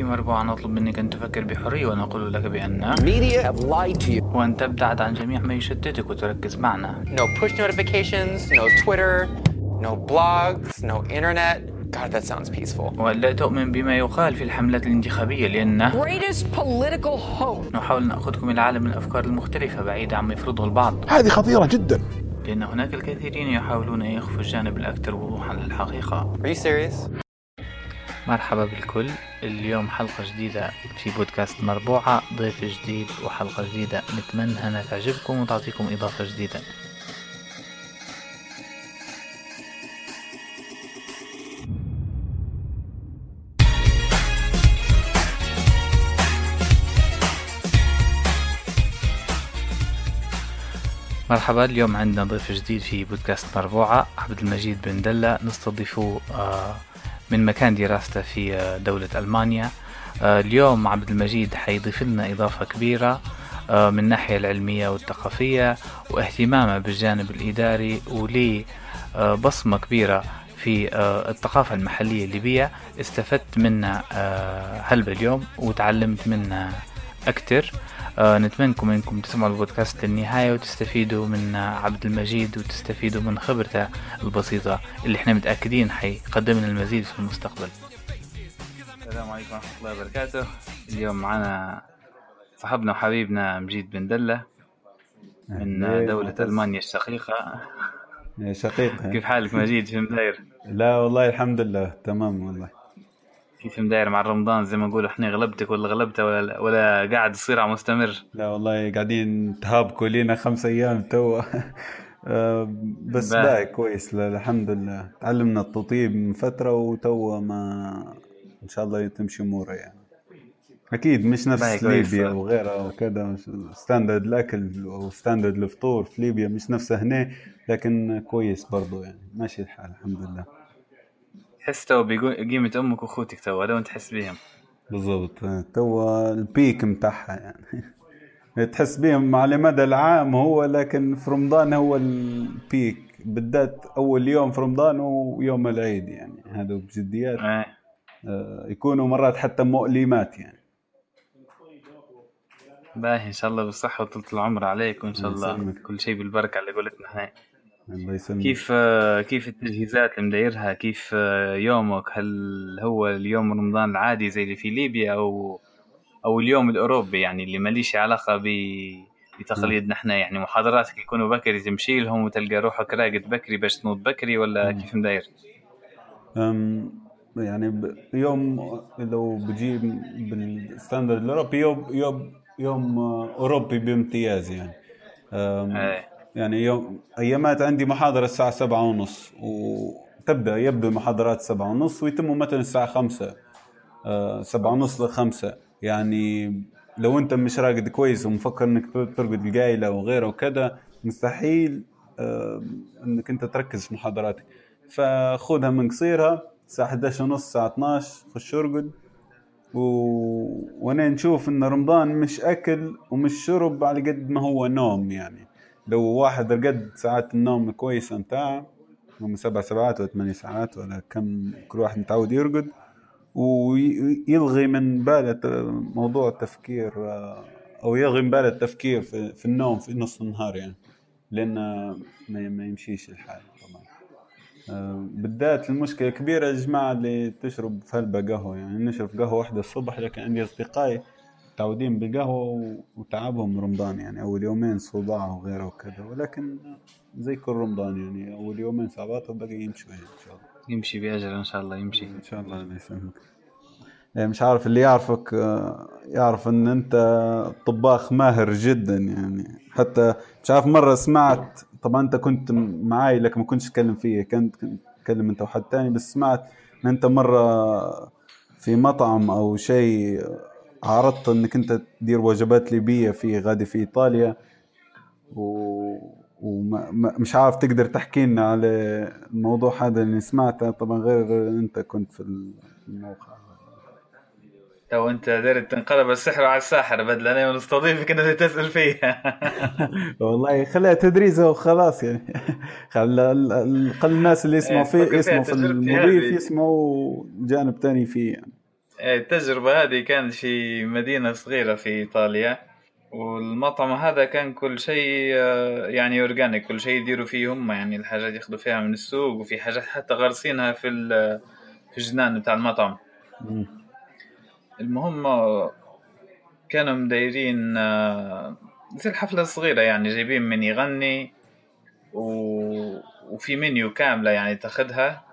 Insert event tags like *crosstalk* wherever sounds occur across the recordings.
في مربوعة نطلب منك أن تفكر بحرية ونقول لك بأن Media have lied to you. وأن تبتعد عن جميع ما يشتتك وتركز معنا No push notifications, no Twitter, no blogs, no internet. God, that sounds peaceful. وألا تؤمن بما يقال في الحملات الانتخابية لأن greatest political hope. نحاول نأخذكم إلى عالم الأفكار المختلفة بعيد عما يفرضه البعض هذه خطيرة جدا لأن هناك الكثيرين يحاولون أن يخفوا الجانب الأكثر وضوحا للحقيقة Are you serious? مرحبا بالكل. اليوم حلقة جديدة في بودكاست مربوعة ضيف جديد وحلقة جديدة. نتمنى أنها تعجبكم وتعطيكم إضافة جديدة. مرحبا اليوم عندنا ضيف جديد في بودكاست مربوعة عبد المجيد بن دلة. نستضيفه آه، من مكان دراسته في آه، دولة ألمانيا. آه، اليوم عبد المجيد حيضيف لنا إضافة كبيرة آه، من الناحية العلمية والثقافية واهتمامه بالجانب الإداري وليه آه، بصمة كبيرة في الثقافة المحلية الليبية. استفدت منها هلبة اليوم وتعلمت منها أكتر آه، نتمنىكم إنكم تسمعوا البودكاست للنهاية وتستفيدوا من عبد المجيد وتستفيدوا من خبرته البسيطة اللي إحنا متأكدين حيقدم لنا المزيد في المستقبل. السلام عليكم ورحمة الله وبركاته. اليوم معنا صاحبنا وحبيبنا مجيد بن دلة من دولة. ألمانيا الشقيقة. يا شقيق. *laughs* كيف حالك مجيد؟ شو مداير؟ لا والله الحمد لله تمام والله. كيف مداير مع رمضان زي ما نقول إحنا غلبتك ولا غلبتها ولا ولا قاعد الصراع مستمر. لا والله قاعدين تهابكوا لينا خمس أيام توا *laughs* آه، بس. باقي كويس. لا الحمد لله. تعلمنا التطيب من فترة وتوا ما إن شاء الله تمشي اموره يعني. أكيد مش نفس. ليبيا وغيرها وكذا standard الأكل و standard الفطور في ليبيا مش نفسه هنا لكن كويس برضو يعني. ماشي الحال الحمد لله. تحس تو بقيمة أمك وأخوتك تو لو تحس بهم بالضبط. توا البيك متاعها يعني. تحس بهم على مدى العام هو لكن في رمضان هو البيك بالذات أول يوم في رمضان ويوم العيد يعني. هذا بجديات إيه آه، يكونوا مرات حتى مؤلمات يعني. باهي إن شاء الله بالصحة وطولة العمر عليك وإن شاء الله. كل شيء بالبركة على قولتنا. هاي الله يسلمك. كيف كيف التجهيزات اللي مدايرها؟ كيف آه، يومك؟ هل هو اليوم رمضان العادي زي اللي في ليبيا أو أو اليوم الأوروبي يعني اللي ماليش علاقة ب بتقاليدنا إحنا يعني محاضراتك يكونوا بكري تمشي لهم وتلقى روحك راقد بكري باش تنوض بكري ولا كيف مداير؟ يعني ب- يوم لو بجيب بالستاندرد الأوروبي يوم يوم يوم آه، أوروبي بامتياز يعني. إيه. يعني يوم ايامات عندي محاضرة الساعة سبعة ونص وتبدأ يبدو المحاضرات سبعة ونص ويتموا مثلا الساعة خمسة. آه، سبعة ونص لخمسة يعني لو أنت مش راقد كويس ومفكر إنك ترقد القايلة وغيره وكذا مستحيل آه، إنك أنت تركز في محاضراتك. فخذها من قصيرها الساعة 11 ونص الساعة 12 خش ارقد. و... وأنا نشوف إن رمضان مش أكل ومش شرب على قد ما هو نوم يعني. لو واحد رقد ساعات النوم كويسة متاعه هم سبع ساعات ولا ثمانية ساعات ولا كم كل واحد متعود يرقد ويلغي من باله موضوع التفكير آه، أو يلغي من باله التفكير في, النوم في نص النهار يعني لأن ما, يمشيش الحال طبعا. آه، بالذات المشكلة الكبيرة يا جماعة اللي تشرب في هلبة قهوة يعني نشرب قهوة واحدة الصبح لكن عندي أصدقائي متعودين بالقهوة وتعبهم رمضان يعني. أول يومين صداع وغيره وكذا. ولكن زي كل رمضان يعني أول يومين صعبات وباقي يمشوا يعني إن شاء الله. يمشي بأجل إن شاء الله يمشي. إن شاء الله الله يسلمك. يعني مش عارف اللي يعرفك آه، يعرف إن أنت طباخ ماهر جدا يعني. حتى مش عارف مرة سمعت طبعا أنت كنت معاي لكن ما كنتش تتكلم فيه. كنت كنت تتكلم أنت وحد تاني بس سمعت إن أنت مرة في مطعم أو شيء عرضت انك انت تدير وجبات ليبية في غادي في إيطاليا. و ومش عارف تقدر تحكي لنا على الموضوع هذا اللي سمعته. طبعا غير انت كنت في الموقع. تو انت دارت تنقلب السحر على الساحر بدل أنا نستضيفك انك تسأل فيها. *laughs* والله خليها تدريسه وخلاص يعني. خلى ال- ال- خلى الناس اللي يسمعوا إيه، فيه يسمعوا في المضيف. يسمعوا جانب تاني فيه يعني. التجربة هذه كانت في مدينة صغيرة في إيطاليا والمطعم هذا كان كل شيء آه، يعني اورجانيك كل شيء يديروا فيه هم يعني الحاجات ياخذوا فيها من السوق وفي حاجات حتى غارسينها في ال- في الجنان بتاع المطعم. المهم آه، كانوا مدايرين آه، مثل حفلة صغيرة يعني جايبين من يغني و... وفي منيو كاملة يعني تاخدها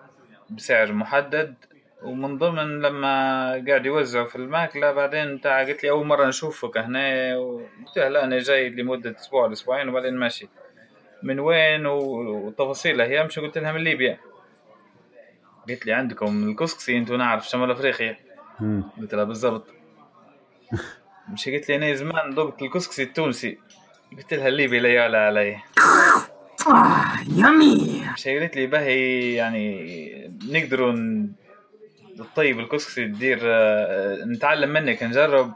بسعر محدد ومن ضمن لما قاعد يوزعوا في الماكلة بعدين بتاع قلت لي أول مرة نشوفك هنا وقلت له لا أنا جاي لمدة أسبوع لأسبوعين وبعدين ماشي. من وين؟ وتفاصيلها هي مش قلت لها؟ من ليبيا. قلت لي عندكم الكسكسي أنتوا نعرف شمال أفريقيا. قلت لها بالضبط. *laughs* مش قلت لي أنا زمان ضبط الكسكسي التونسي. قلت لها الليبي لا يعلى علي. *laughs* مش قالت لي باهي يعني نقدروا نطيب الكسكسي تدير آه، نتعلم منك نجرب.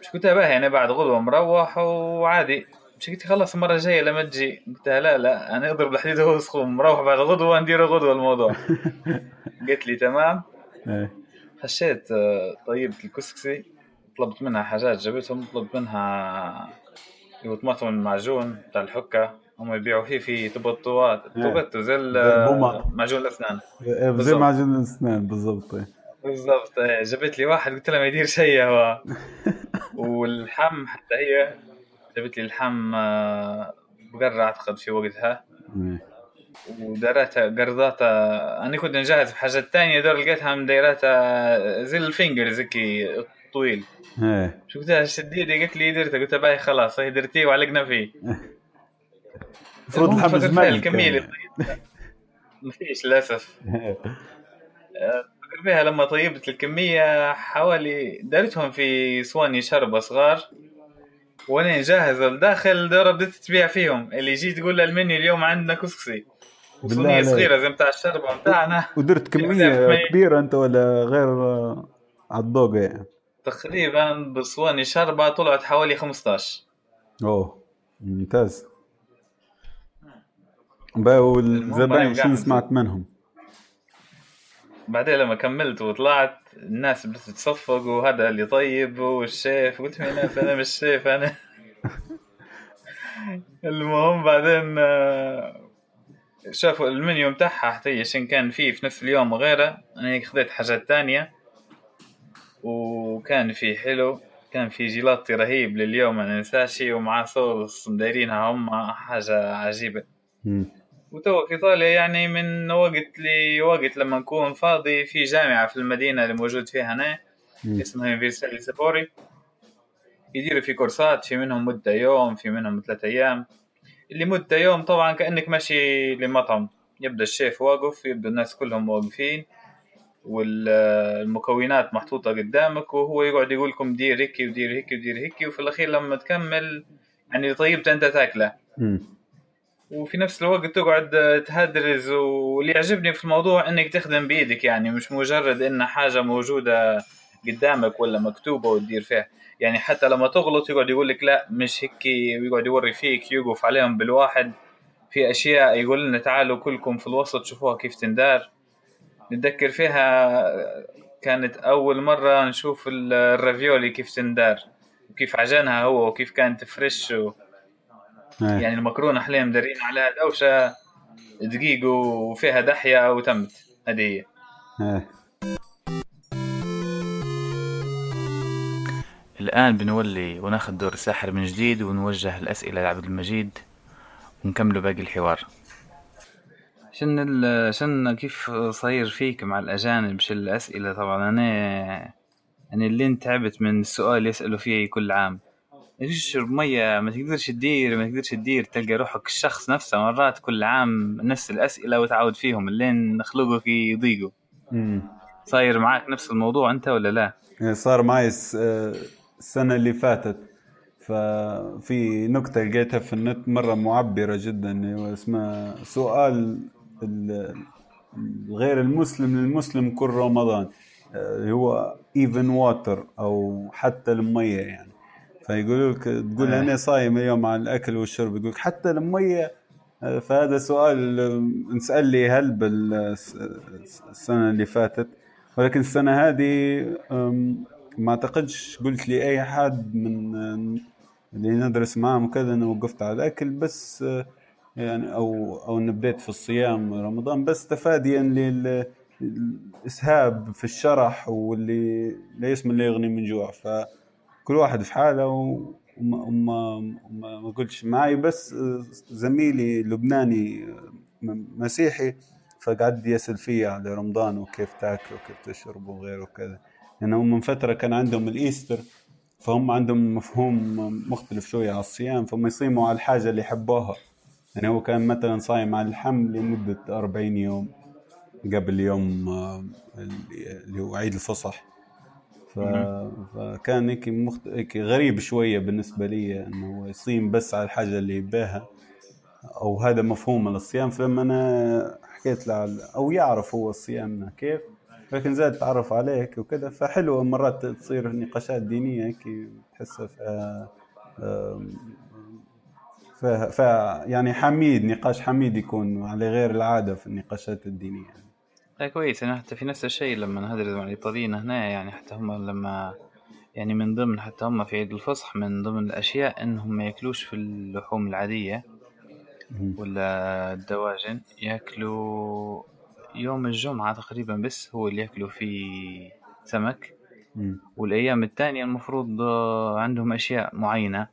مش قلت لها باهي أنا بعد غدوة مروح وعادي. مش قلت خلاص المرة الجاية لما تجي. قلت لها لا لا أنا اضرب الحديد وهو سخون مروح بعد غدوة ندير غدوة الموضوع. *laughs* قلت لي تمام. إيه. خشيت آه، طيبت الكسكسي. طلبت منها حاجات جابتهم. طلبت منها طماطم المعجون بتاع الحكة. هم يبيعوا. فيه في تبطوات تبطو زي ال- زي البومة. معجون الأسنان إيه، زي بالضبط. معجون الاسنان بالضبط إيه. بالضبط إيه، جابت لي واحد قلت لها ما يدير شيء هو *laughs* واللحم حتى هي جابت لي اللحم آه، بقرة أعتقد في وقتها. ودارتها قرضاتها. أنا كنت نجهز بحاجات تانية دور لقيتها مديراتها زي الفينجرز هيك طويل لها شديدي قلت لي درته قلت لها باهي خلاص هي درتيه وعلقنا فيه. *laughs* المفروض فيها ملك الكمية اللي *laughs* ما فيش للأسف. فكر فيها لما طيبت الكمية حوالي دارتهم في صواني شربة صغار وأنا جاهزة الداخل دورة بدأت تبيع فيهم. اللي يجي تقول له المنيو اليوم عندنا كسكسي. عليك. صغيرة زي بتاع الشربة بتاعنا. ودرت كمية كبيرة أنت ولا غير آه، على الذوق يعني؟ تقريبا بصواني شربة طلعت حوالي 15 أوه ممتاز. بقى والزباين شو سمعت منهم؟ بعدين لما كملت وطلعت الناس بدأت تصفق وهذا اللي طيب والشيف؟ قلت يا ناس أنا مش شيف أنا *laughs* المهم بعدين آه، شافوا المنيو متاعها حتى عشان كان فيه في نفس اليوم وغيره. أنا هيك خذيت حاجات تانية وكان في حلو. كان في جيلاتي رهيب لليوم ما ننساشي ومعاه صوص مدايرينها هم حاجة عجيبة. مم. وتو في ايطاليا يعني من وقت لوقت لما نكون فاضي في جامعة في المدينة اللي موجود فيها مم. اسمها يونيفرسيتي سابوري يديروا في كورسات في منهم مدة يوم في منهم ثلاثة أيام اللي مدة يوم طبعا كأنك ماشي لمطعم يبدأ الشيف واقف يبدأ الناس كلهم واقفين والمكونات محطوطة قدامك وهو يقعد يقول لكم دير هيك ودير هيك ودير هيك وفي الأخير لما تكمل يعني طيبت أنت تاكله. وفي نفس الوقت تقعد تهدرز واللي يعجبني في الموضوع إنك تخدم بايدك يعني مش مجرد إن حاجة موجودة قدامك ولا مكتوبة وتدير فيها. يعني حتى لما تغلط يقعد يقول لك لا مش هيك ويقعد يوري فيك يوقف عليهم بالواحد. في أشياء يقول لنا تعالوا كلكم في الوسط شوفوها كيف تندار. نتذكر فيها كانت أول مرة نشوف الرافيولي كيف تندار وكيف عجنها هو وكيف كانت فريش و... إيه. يعني المكرونة حاليا مدرين عليها دوشة دقيق وفيها دحية وتمت هذه هي إيه. الآن بنولي وناخذ دور الساحر من جديد ونوجه الأسئلة لعبد المجيد ونكملوا باقي الحوار شن ال شن كيف صاير فيك مع الأجانب شو الأسئلة طبعا أنا أنا اللي تعبت من السؤال يسألوا فيه كل عام تشرب مية ما تقدرش تدير ما تقدرش تدير تلقى روحك الشخص نفسه مرات كل عام نفس الأسئلة وتعود فيهم اللين خلقك يضيقوا. صاير معاك نفس الموضوع أنت ولا لا؟ يعني صار معي آه، السنة اللي فاتت ففي نكتة لقيتها في النت مرة معبرة جدا اسمها سؤال ال- غير المسلم للمسلم كل رمضان آه، هو even water أو حتى المية يعني فيقولوا لك تقول آه. أنا صايم اليوم عن الأكل والشرب يقول حتى المية آه، فهذا سؤال انسأل لي هل بالسنة اللي فاتت ولكن السنة هذه ما أعتقدش قلت لي أي حد من اللي ندرس معاهم وكذا انه وقفت على الأكل بس يعني أو أو اني بديت في الصيام رمضان بس تفاديا لل الاسهاب في الشرح واللي لا يسمى اللي يغني من جوع فكل واحد في حاله وما وما وما ما قلتش معي بس زميلي لبناني مسيحي فقعد يسأل فيا على رمضان وكيف تاكل وكيف تشرب وغيره وكذا. لأنه من فترة كان عندهم الإيستر فهم عندهم مفهوم مختلف شوية على الصيام فهم يصيموا على الحاجة اللي يحبوها. يعني هو كان مثلا صايم على الحمل لمدة 40 يوم قبل يوم آه، اللي هو عيد الفصح. ف... فكان هيك مخت... هيك غريب شوية بالنسبة لي إنه يصيم بس على الحاجة اللي يباها أو هذا مفهوم للصيام فلما أنا حكيت له على- أو يعرف هو الصيام كيف لكن زاد تعرف عليك وكذا فحلوة مرات تصير نقاشات دينية هيك تحسها فيها فيها فيها يعني حميد نقاش حميد يكون على غير العادة في النقاشات الدينية. لا كويس. أنا حتى في نفس الشيء لما ندرس مع الإيطاليين هنا يعني حتى هم لما يعني من ضمن حتى هم في عيد الفصح من ضمن الأشياء إنهم ما يأكلوش في اللحوم العادية ولا الدواجن. يأكلوا يوم الجمعة تقريبا بس هو اللي يأكلوا فيه سمك. والأيام التانية المفروض عندهم أشياء معينة.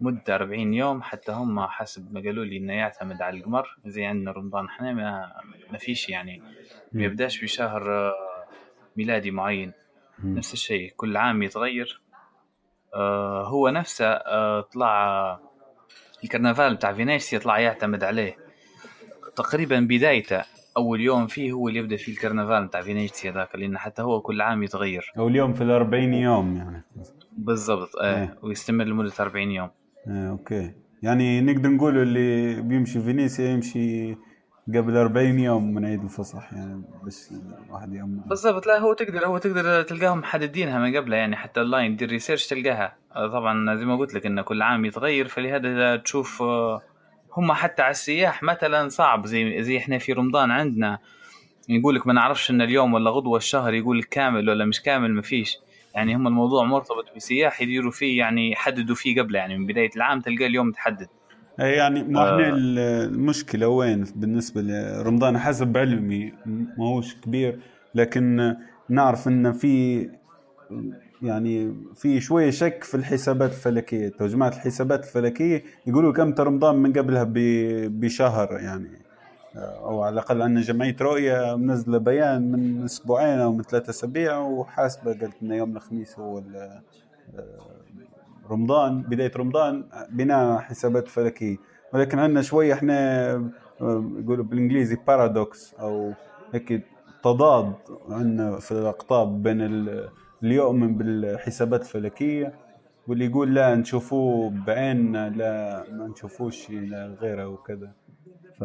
مدة 40 يوم. حتى هم حسب ما قالوا لي إنه يعتمد على القمر. زي عندنا رمضان إحنا ما, ما فيش يعني ما يبداش بشهر آه، ميلادي معين. مم. نفس الشيء كل عام يتغير. آه، هو نفسه آه، طلع الكرنفال بتاع فينيسيا يطلع يعتمد عليه. تقريبا بدايته أول يوم فيه هو اللي يبدأ فيه الكرنفال بتاع فينيسيا ذاك لأن حتى هو كل عام يتغير. أو اليوم في الأربعين يوم يعني. بالضبط. آه ويستمر لمدة 40 يوم. آه، okay. يعني نقدر نقول اللي بيمشي فينيسيا يمشي قبل 40 يوم من عيد الفصح يعني بس واحد يوم بالضبط. لا هو تقدر هو تقدر تلقاهم محددينها من قبلها يعني حتى اونلاين دير research تلقاها. طبعا زي ما قلت لك انه كل عام يتغير فلهذا تشوف آه، هم حتى على السياح مثلا صعب زي زي إحنا في رمضان عندنا. يقول لك ما نعرفش إن اليوم ولا غدوة الشهر يقول لك كامل ولا مش كامل ما فيش. يعني هم الموضوع مرتبط بسياح يديروا فيه يعني يحددوا فيه قبله يعني من بداية العام تلقى اليوم تحدد يعني ما آه. إحنا المشكلة وين؟ بالنسبة لرمضان حسب علمي ما هوش كبير لكن نعرف إن في يعني في شوية شك في الحسابات الفلكية. تو جماعة الحسابات الفلكية يقولوا كم رمضان من قبلها بشهر يعني. أو على الأقل عندنا جمعية رؤية منزلة بيان من أسبوعين أو من ثلاثة أسابيع وحاسبة قالت ان يوم الخميس هو ال- رمضان بداية رمضان بناء حسابات فلكية. ولكن عندنا شوية إحنا آه، يقولوا بالإنجليزي بارادوكس أو هيك تضاد عندنا في الأقطاب بين ال- اللي يؤمن بالحسابات الفلكيه واللي يقول لا نشوفوه بعيننا لا ما نشوفوش لا غيره وكذا. ف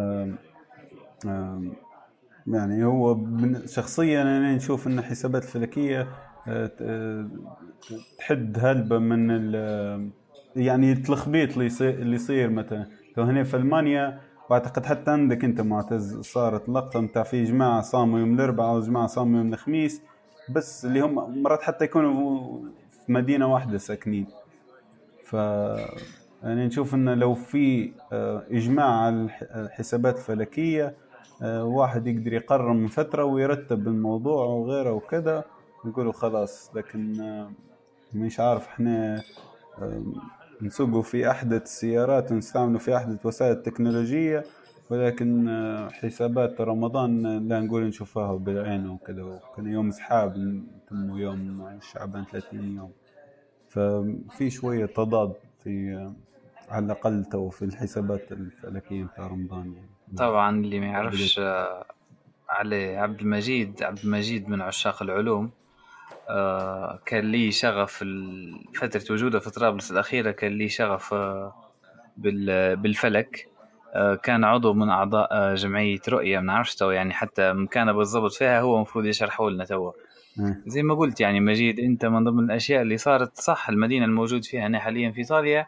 يعني هو شخصيا أنا نشوف إن الحسابات الفلكيه تحد هلبة من ال يعني التلخبيط اللي يصير اللي يصير مثلا. لو هنا في ألمانيا وأعتقد حتى عندك أنت معتز صارت لقطة نتاع في جماعة صاموا يوم الأربعاء وجماعه صاموا يوم الخميس بس اللي هم مرات حتى يكونوا في مدينة واحدة ساكنين. ف يعني نشوف انه لو في آه، إجماع على الح- الحسابات الفلكية آه، واحد يقدر يقرر من فترة ويرتب الموضوع وغيره وكذا. يقولوا خلاص لكن آه، مش عارف إحنا آه، نسوقوا في أحدث السيارات ونستعملوا في أحدث وسائل التكنولوجيه ولكن آه، حسابات رمضان لا نقول نشوفها بالعين وكذا. وكان يوم سحاب نتموا يوم شعبان 30 يوم. ففي شوية تضاد في على الأقل تو في الحسابات الفلكية بتاع رمضان. يعني. طبعا اللي ما يعرفش علي عبد المجيد عبد المجيد من عشاق العلوم. كان لي شغف فترة وجوده في طرابلس الأخيرة كان لي شغف آه، بال- بالفلك. آه، كان عضو من أعضاء آه، جمعية رؤية ما نعرفش تو يعني حتى مكانه بالضبط فيها هو المفروض يشرحوا لنا تو. آه. زي ما قلت يعني مجيد أنت من ضمن الأشياء اللي صارت صح المدينة الموجود فيها أنا حاليا في إيطاليا.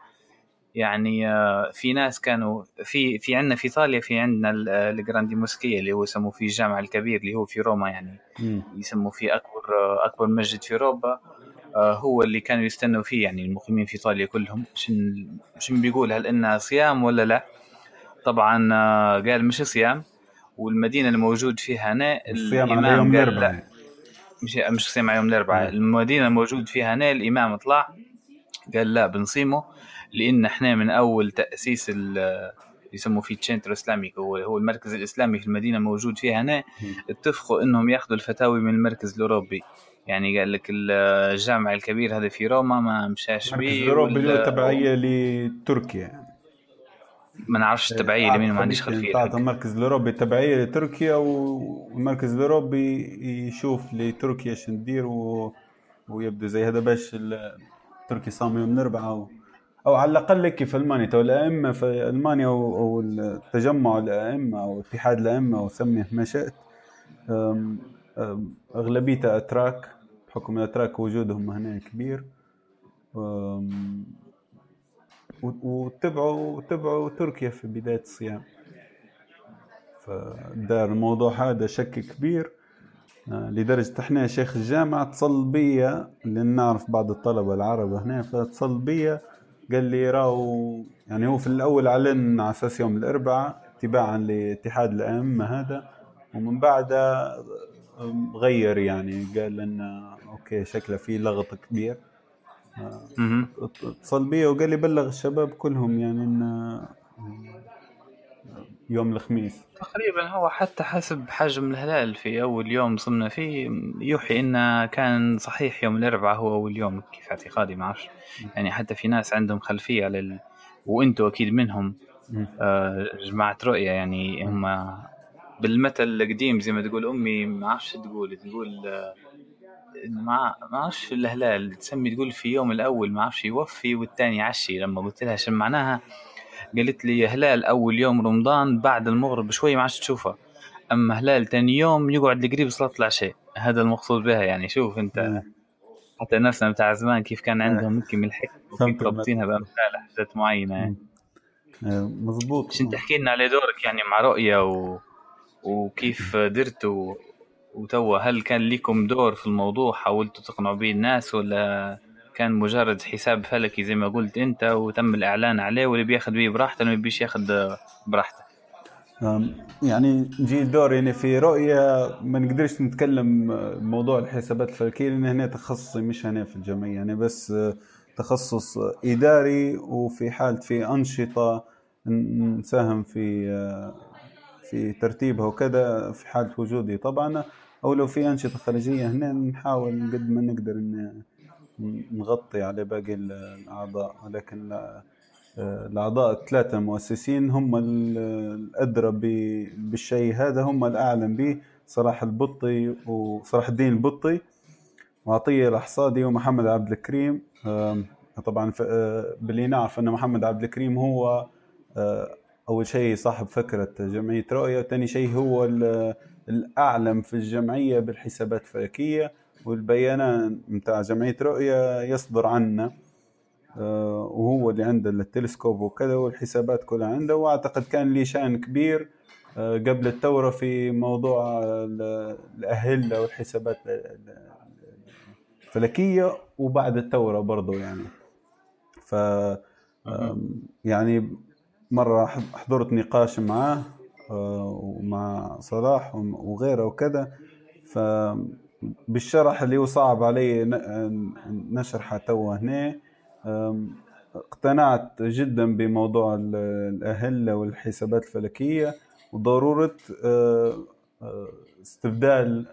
يعني آه، في ناس كانوا في في عندنا في إيطاليا في عندنا الجراندي موسكية اللي هو يسموه فيه الجامع الكبير اللي هو في روما يعني. يسموه فيه أكبر آه، أكبر مسجد في أوروبا آه، هو اللي كانوا يستنوا فيه يعني المقيمين في إيطاليا كلهم. شن شن بيقول هل إنها صيام ولا لا؟ طبعا قال مش صيام. والمدينة الموجود فيها هنا الصيام على يوم الأربعاء. مش مش صيام على يوم الأربعاء. المدينة الموجود فيها هنا الإمام طلع قال لا بنصيمه. لأن إحنا من أول تأسيس يسموه في تشينتر اسلامي هو هو المركز الإسلامي في المدينة موجود فيها هنا. اتفقوا إنهم يأخذوا الفتاوي من المركز الأوروبي. يعني قال لك الجامع الكبير هذا في روما ما مشاش به المركز الأوروبي له تبعية لتركيا. ما نعرفش التبعية لمين ما عنديش خلفية المركز الأوروبي تبعية لتركيا والمركز الأوروبي يشوف لتركيا إيش ندير و... ويبدو زي هذا باش تركيا صام يوم الاربعاء أو على الأقل لك في ألمانيا. تو الأئمة في ألمانيا أو, التجمع الأئمة أو اتحاد الأئمة أو سميه ما شئت اغلبيتها أتراك بحكم الاتراك وجودهم هنا كبير وتبعوا تبعوا تركيا في بداية الصيام. فدار الموضوع هذا شك كبير آه، لدرجة إحنا شيخ الجامعة اتصل بيا لأن نعرف بعض الطلبة العرب هنا فاتصل بيا قال لي راهو يعني هو في الأول أعلن على أساس يوم الأربعاء تباعا لاتحاد الأئمة هذا ومن بعدها غير يعني قال لنا أوكي شكله في لغط كبير. اتصل بي وقال لي بلغ الشباب كلهم يعني إن يوم الخميس. تقريبا هو حتى حسب حجم الهلال في أول يوم صمنا فيه يوحي إنه كان صحيح يوم الأربعاء هو أول يوم كيف اعتقادي ما أعرفش. يعني حتى في ناس عندهم خلفية ال... وأنتم أكيد منهم. آه جماعة رؤية يعني هم بالمثل القديم زي ما تقول أمي ما أعرفش تقول تقول آه ما ما أعرفش الهلال تسمي تقول في يوم الأول ما أعرفش يوفي والثاني يعشي لما قلت لها شو معناها؟ قالت لي هلال أول يوم رمضان بعد المغرب شوي ما عادش تشوفه. أما هلال ثاني يوم يقعد قريب صلاة العشاء. هذا المقصود بها يعني. شوف أنت حتى نفسنا بتاع زمان كيف كان عندهم يمكن من الحكمه رابطينها بامثال حاجات معينة يعني. مضبوط عشان تحكي لنا على دورك يعني مع رؤية و... وكيف درت و... وتوا؟ هل كان لكم دور في الموضوع؟ حاولتوا تقنعوا به الناس ولا كان مجرد حساب فلكي زي ما قلت انت وتم الإعلان عليه واللي بياخذ بيه براحته ما بيش ياخذ براحته. يعني نجي دور يعني في رؤية ما نقدرش نتكلم موضوع الحسابات الفلكية لأن هنا تخصصي مش هنا في الجمعية. يعني بس تخصص إداري وفي حالة في أنشطة نساهم في في ترتيبها وكذا في حالة وجودي. طبعا أو لو في أنشطة خارجية هنا نحاول قد ما نقدر إن نغطي على باقي الأعضاء ولكن الأعضاء الثلاثة المؤسسين هم الأدرى بالشيء هذا هم الأعلم به صلاح البطي وصلاح الدين البطي وعطية الأحصادي ومحمد عبد الكريم. طبعا باللي نعرف أن محمد عبد الكريم هو أول شيء صاحب فكرة جمعية رؤية وثاني شيء هو الأعلم في الجمعية بالحسابات الفلكية. والبيانات متاع جمعية رؤية يصدر عنا آه، وهو اللي عنده التلسكوب وكذا والحسابات كلها عنده. وأعتقد كان لي شأن كبير آه، قبل الثورة في موضوع الأهلة والحسابات الفلكية وبعد الثورة برضو يعني. ف يعني مرة حضرت نقاش معاه آه، ومع صلاح وغيره وكذا. ف بالشرح اللي هو صعب علي نشرحه توا هنا. اقتنعت جدا بموضوع الأهلة والحسابات الفلكية وضرورة أه، أه، استبدال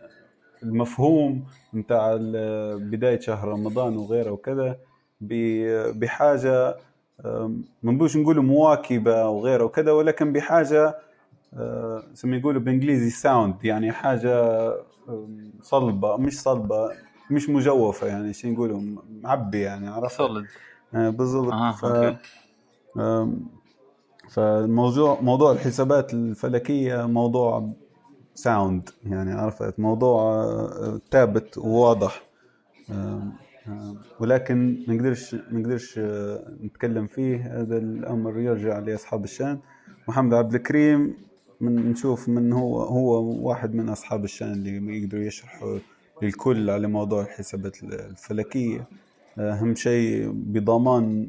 المفهوم نتاع بداية شهر رمضان وغيره وكذا بحاجة ما نبوش نقول مواكبة وغيره وكذا ولكن بحاجة أه، زي ما يقولوا بالإنجليزي sound يعني حاجة صلبة مش صلبة مش مجوفة يعني شو نقولوا معبي يعني عرفت؟ solid آه بالضبط. آه، ف... فالموضوع موضوع الحسابات الفلكية موضوع ساوند يعني عرفت؟ موضوع ثابت وواضح. ولكن ما نقدرش ما نقدرش آه، نتكلم فيه هذا الأمر يرجع لأصحاب الشأن. محمد عبد الكريم من نشوف من هو هو واحد من أصحاب الشأن اللي يقدروا يشرحوا للكل على موضوع الحسابات الفلكية. أهم شيء بضمان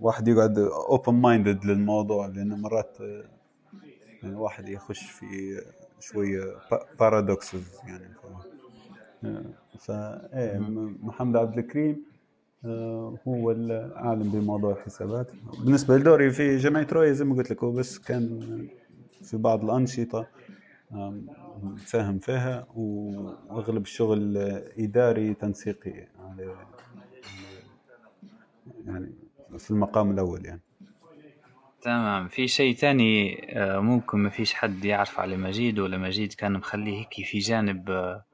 واحد يقعد open minded للموضوع لأنه مرات يعني واحد يخش في شوية paradoxes يعني. ف إيه محمد عبد الكريم آه، هو العالم بموضوع الحسابات. بالنسبة لدوري في جمعية رويا زي ما قلت لك هو بس كان في بعض الأنشطة ساهم فيها وأغلب الشغل إداري تنسيقي يعني يعني في المقام الأول يعني. تمام. في شيء تاني آه، ممكن ما فيش حد يعرف على مجيد ولا مجيد كان مخليه هيك في جانب آه،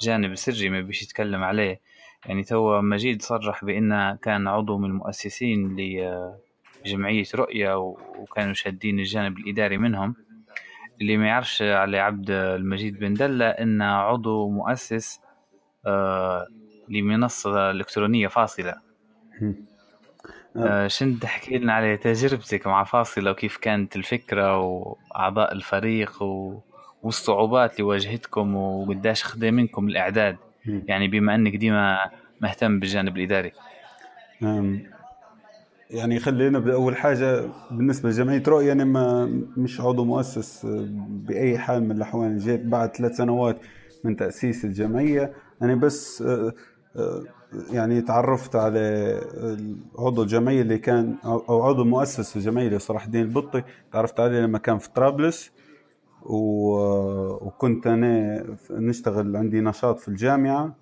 جانب سري ما بيش يتكلم عليه. يعني تو مجيد صرح بأنه كان عضو من المؤسسين لجمعية رؤية وكانوا شادين الجانب الإداري منهم. اللي ما يعرفش على عبد المجيد بن دلة إنه عضو مؤسس آه، لمنصة إلكترونية فاصلة. آه. شنت تحكي لنا على تجربتك مع فاصلة وكيف كانت الفكرة وأعضاء الفريق و... والصعوبات اللي واجهتكم وقداش خدم منكم الإعداد؟ يعني بما أنك ديما مهتم بالجانب الإداري. يعني خلينا بأول حاجة بالنسبة لجمعية رؤية أنا ما مش عضو مؤسس بأي حال من الأحوال. جيت بعد ثلاث سنوات من تأسيس الجمعية. أنا بس آه، آه، يعني تعرفت على عضو الجمعية اللي كان أو عضو مؤسس الجمعية اللي صلاح الدين البطي. تعرفت عليه لما كان في طرابلس. وكنت أنا نشتغل عندي نشاط في الجامعة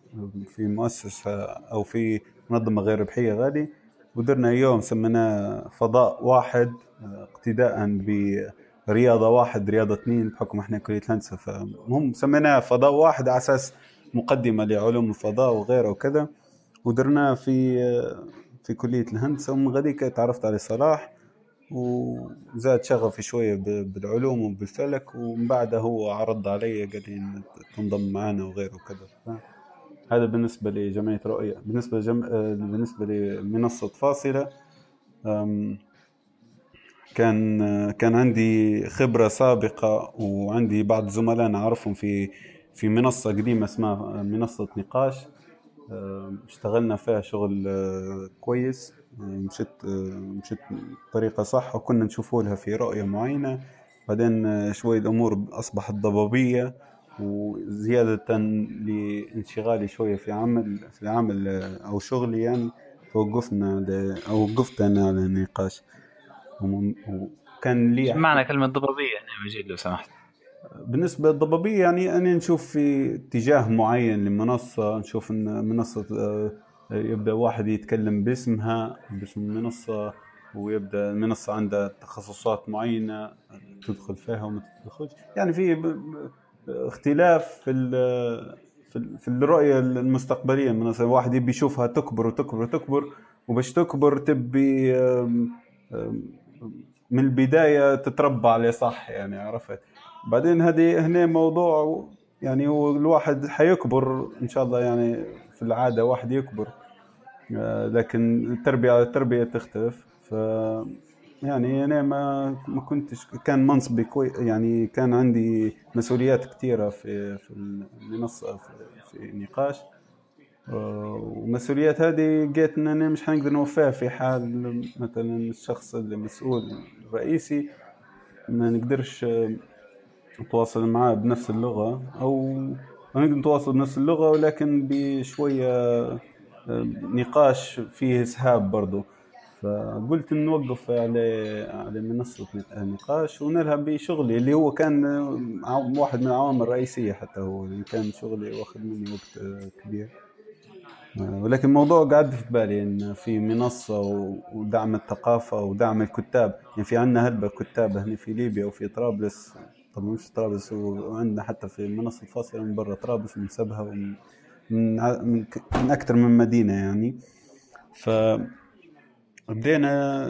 في مؤسسة أو في منظمة غير ربحية غادي ودرنا يوم سميناه فضاء واحد اقتداء برياضة واحد رياضة اثنين بحكم إحنا كلية الهندسة فهم سميناه فضاء واحد على أساس مقدمة لعلوم الفضاء وغيره وكذا. ودرناه في في كلية الهندسة ومن غاديك تعرفت على صلاح وزاد شغفي شوية بالعلوم وبالفلك ومن بعدها هو عرض علي قال لي تنضم معنا وغيره وكذا. هذا بالنسبة لجمعية رؤية. بالنسبة لجم... بالنسبة لمنصة فاصلة كان كان عندي خبرة سابقة وعندي بعض زملاء أعرفهم في في منصة قديمة اسمها منصة نقاش اشتغلنا فيها شغل آه، كويس. مشيت مشيت بطريقة صح وكنا نشوفوا لها في رؤية معينة. بعدين آه، شوي الأمور أصبحت ضبابية وزيادة لانشغالي شوية في عمل في عمل آه، أو شغلي يعني. فوقفنا أو وقفت أنا على النقاش. وكان لي معنى كلمة ضبابية؟ يعني مجيد لو سمحت. بالنسبة للضبابية يعني أنا نشوف في اتجاه معين لمنصة نشوف أن منصة يبدأ واحد يتكلم باسمها باسم المنصة ويبدأ المنصة عندها تخصصات معينة تدخل فيها وما تدخلش. يعني في اختلاف في في الرؤية المستقبلية. المنصة واحد يبي يشوفها تكبر وتكبر وتكبر وباش تكبر تبي من البداية تتربى عليه صح؟ يعني عرفت؟ بعدين هذه هنا موضوع يعني هو الواحد حيكبر إن شاء الله يعني في العادة واحد يكبر. آه، لكن التربية التربية تختلف. ف يعني أنا ما ما كنتش كان منصبي كوي يعني كان عندي مسؤوليات كثيره في في المنصة في, في نقاش آه، ومسؤوليات هذه لقيت إن أنا مش حنقدر نوفيها في حال مثلا الشخص اللي مسؤول الرئيسي ما نقدرش نتواصل معاه بنفس اللغة أو نقدر نتواصل بنفس اللغة ولكن بشوية آه، نقاش فيه إسهاب برضو. فقلت نوقف على على منصة النقاش ونلعب بشغلي اللي هو كان واحد من العوامل الرئيسية حتى هو كان شغلي واخذ مني وقت آه، كبير. آه، ولكن الموضوع قاعد في بالي إن في منصة ودعم الثقافة ودعم الكتاب. يعني في عندنا هلبة كتاب هنا في ليبيا وفي طرابلس. طبعا مش طرابلس وعندنا حتى في منصة فاصلة من برا طرابلس ومن سبها ومن من, من, أكثر من مدينة يعني. ف بدينا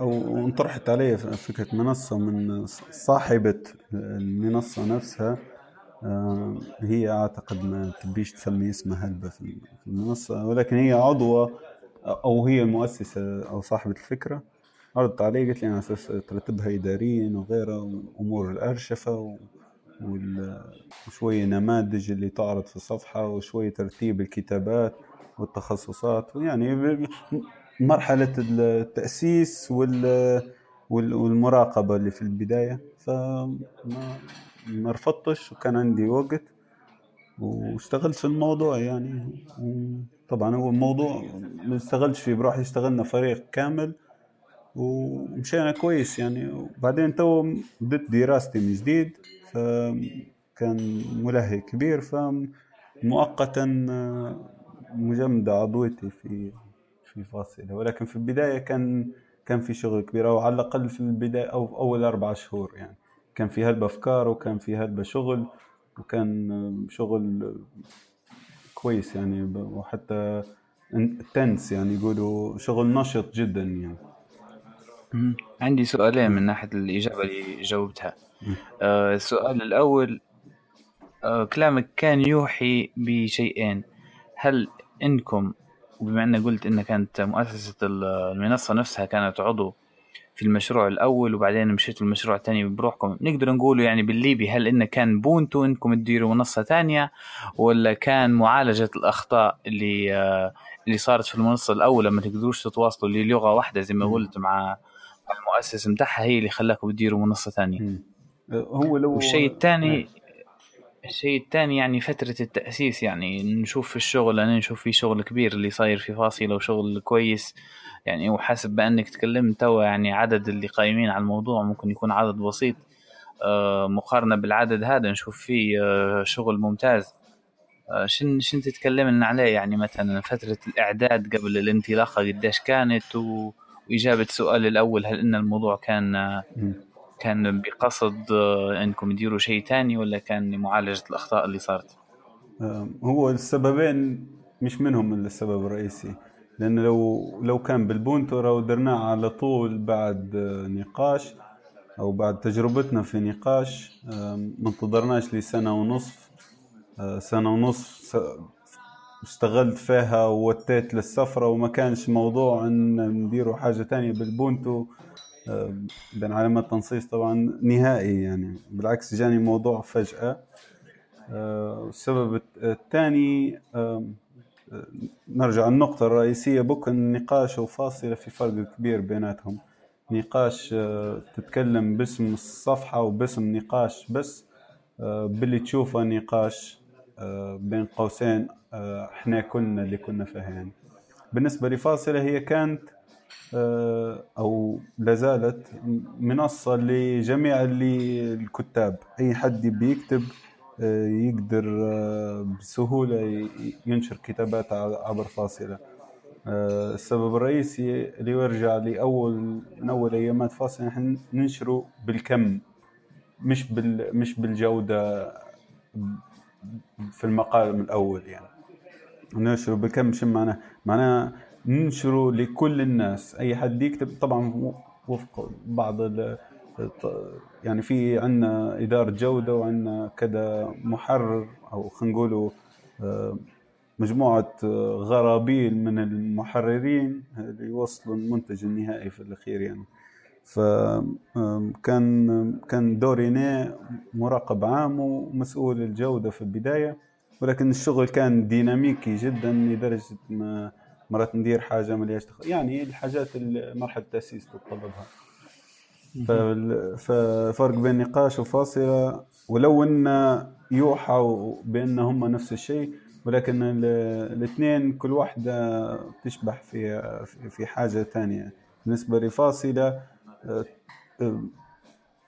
أو انطرحت علي فكرة منصة من صاحبة المنصة نفسها آه، هي أعتقد ما تبيش تسمي اسمها هلبة في المنصة ولكن هي عضوة أو هي المؤسسة أو صاحبة الفكرة. عرضت علي قلت لي أساس ترتبها اداريا وغيرها وأمور الأرشفة وشوية نماذج اللي تعرض في الصفحة وشوية ترتيب الكتابات والتخصصات يعني مرحلة التأسيس والمراقبة اللي في البداية. فما ما رفضتش وكان عندي وقت واشتغلت في الموضوع يعني. طبعا هو الموضوع ما اشتغلتش فيه بروحي اشتغلنا فريق كامل ومشينا كويس يعني وبعدين تو بديت دراستي من جديد فكان ملهي كبير فمؤقتا مجمدة عضويتي في في فاصلة ولكن في البداية كان كان في شغل كبير أو على الأقل في البداية أو أول أربع شهور يعني كان في هلبة أفكار وكان في هلبة شغل وكان شغل كويس يعني وحتى تنس يعني يقولوا شغل نشط جدا يعني عندي سؤالين من ناحية الإجابة اللي جاوبتها. آه السؤال الأول آه كلامك كان يوحي بشيئين. هل إنكم بما أنك قلت إن كانت مؤسسة المنصة نفسها كانت عضو في المشروع الأول وبعدين مشيتوا المشروع الثاني بروحكم نقدر نقول يعني بالليبي هل إنه كان بونتو إنكم تديروا منصة ثانية ولا كان معالجة الأخطاء اللي آه اللي صارت في المنصة الأولى ما تقدروش تتواصلوا للغة واحدة زي ما قلت مع المؤسس بتاعها هي اللي خلاكم تديروا منصة ثانية. هو لو والشيء الثاني الشيء الثاني يعني فترة التأسيس يعني نشوف في الشغل أنا نشوف في شغل كبير اللي صاير في فاصلة وشغل كويس. يعني وحسب بأنك تكلمت توا يعني عدد اللي قايمين على الموضوع ممكن يكون عدد بسيط. آه، مقارنة بالعدد هذا نشوف فيه آه، شغل ممتاز. آه، شن شن تتكلم لنا عليه؟ يعني مثلا فترة الإعداد قبل الانطلاقة قديش كانت و... وإجابة السؤال الأول هل إن الموضوع كان كان بقصد آه، انكم تديروا شيء ثاني ولا كان لمعالجة الأخطاء اللي صارت؟ هو السببين مش منهم السبب الرئيسي لأن لو لو كان بالبونتو لو درناه على طول بعد نقاش أو بعد تجربتنا في نقاش ما انتظرناش لسنة ونصف آه، سنة ونصف اشتغلت فيها ووتيت للسفرة وما كانش موضوع إن نديروا حاجة تانية بالبونتو. بين علامات تنصيص طبعا نهائي يعني. بالعكس جاني موضوع فجأة. آه، السبب الثاني نرجع النقطة الرئيسية. بك النقاش وفاصلة في فرق كبير بيناتهم. نقاش آه، تتكلم باسم الصفحة وباسم نقاش بس. آه، باللي تشوفه نقاش. بين قوسين إحنا كلنا اللي كنا فيها يعني بالنسبة لفاصلة هي كانت آه، أو لازالت منصة لجميع اللي الكتاب. أي حد بيكتب آه، يقدر آه، بسهولة ينشر كتابات عبر فاصلة. السبب الرئيسي اللي يرجع لأول من أول أيامات فاصلة نحن ننشره بالكم مش بال مش بالجودة في المقام الأول يعني. ننشره بالكم شو معناه معناه ننشره لكل الناس. أي حد يكتب طبعا وفق بعض يعني في عندنا إدارة جودة وعندنا كذا محرر أو خلينا نقولوا آه، مجموعة آه، غرابيل من المحررين اللي يوصلوا المنتج النهائي في الأخير يعني. فكان كان دوري مراقب عام ومسؤول الجودة في البداية ولكن الشغل كان ديناميكي جدا لدرجة ما مرات ندير حاجة ما تخ... يعني الحاجات مرحلة التأسيس تتطلبها ففرق بين نقاش وفاصلة ولو أن يوحى بأن هم نفس الشيء ولكن الاثنين كل واحدة تشبح في في حاجة ثانية بالنسبة لفاصلة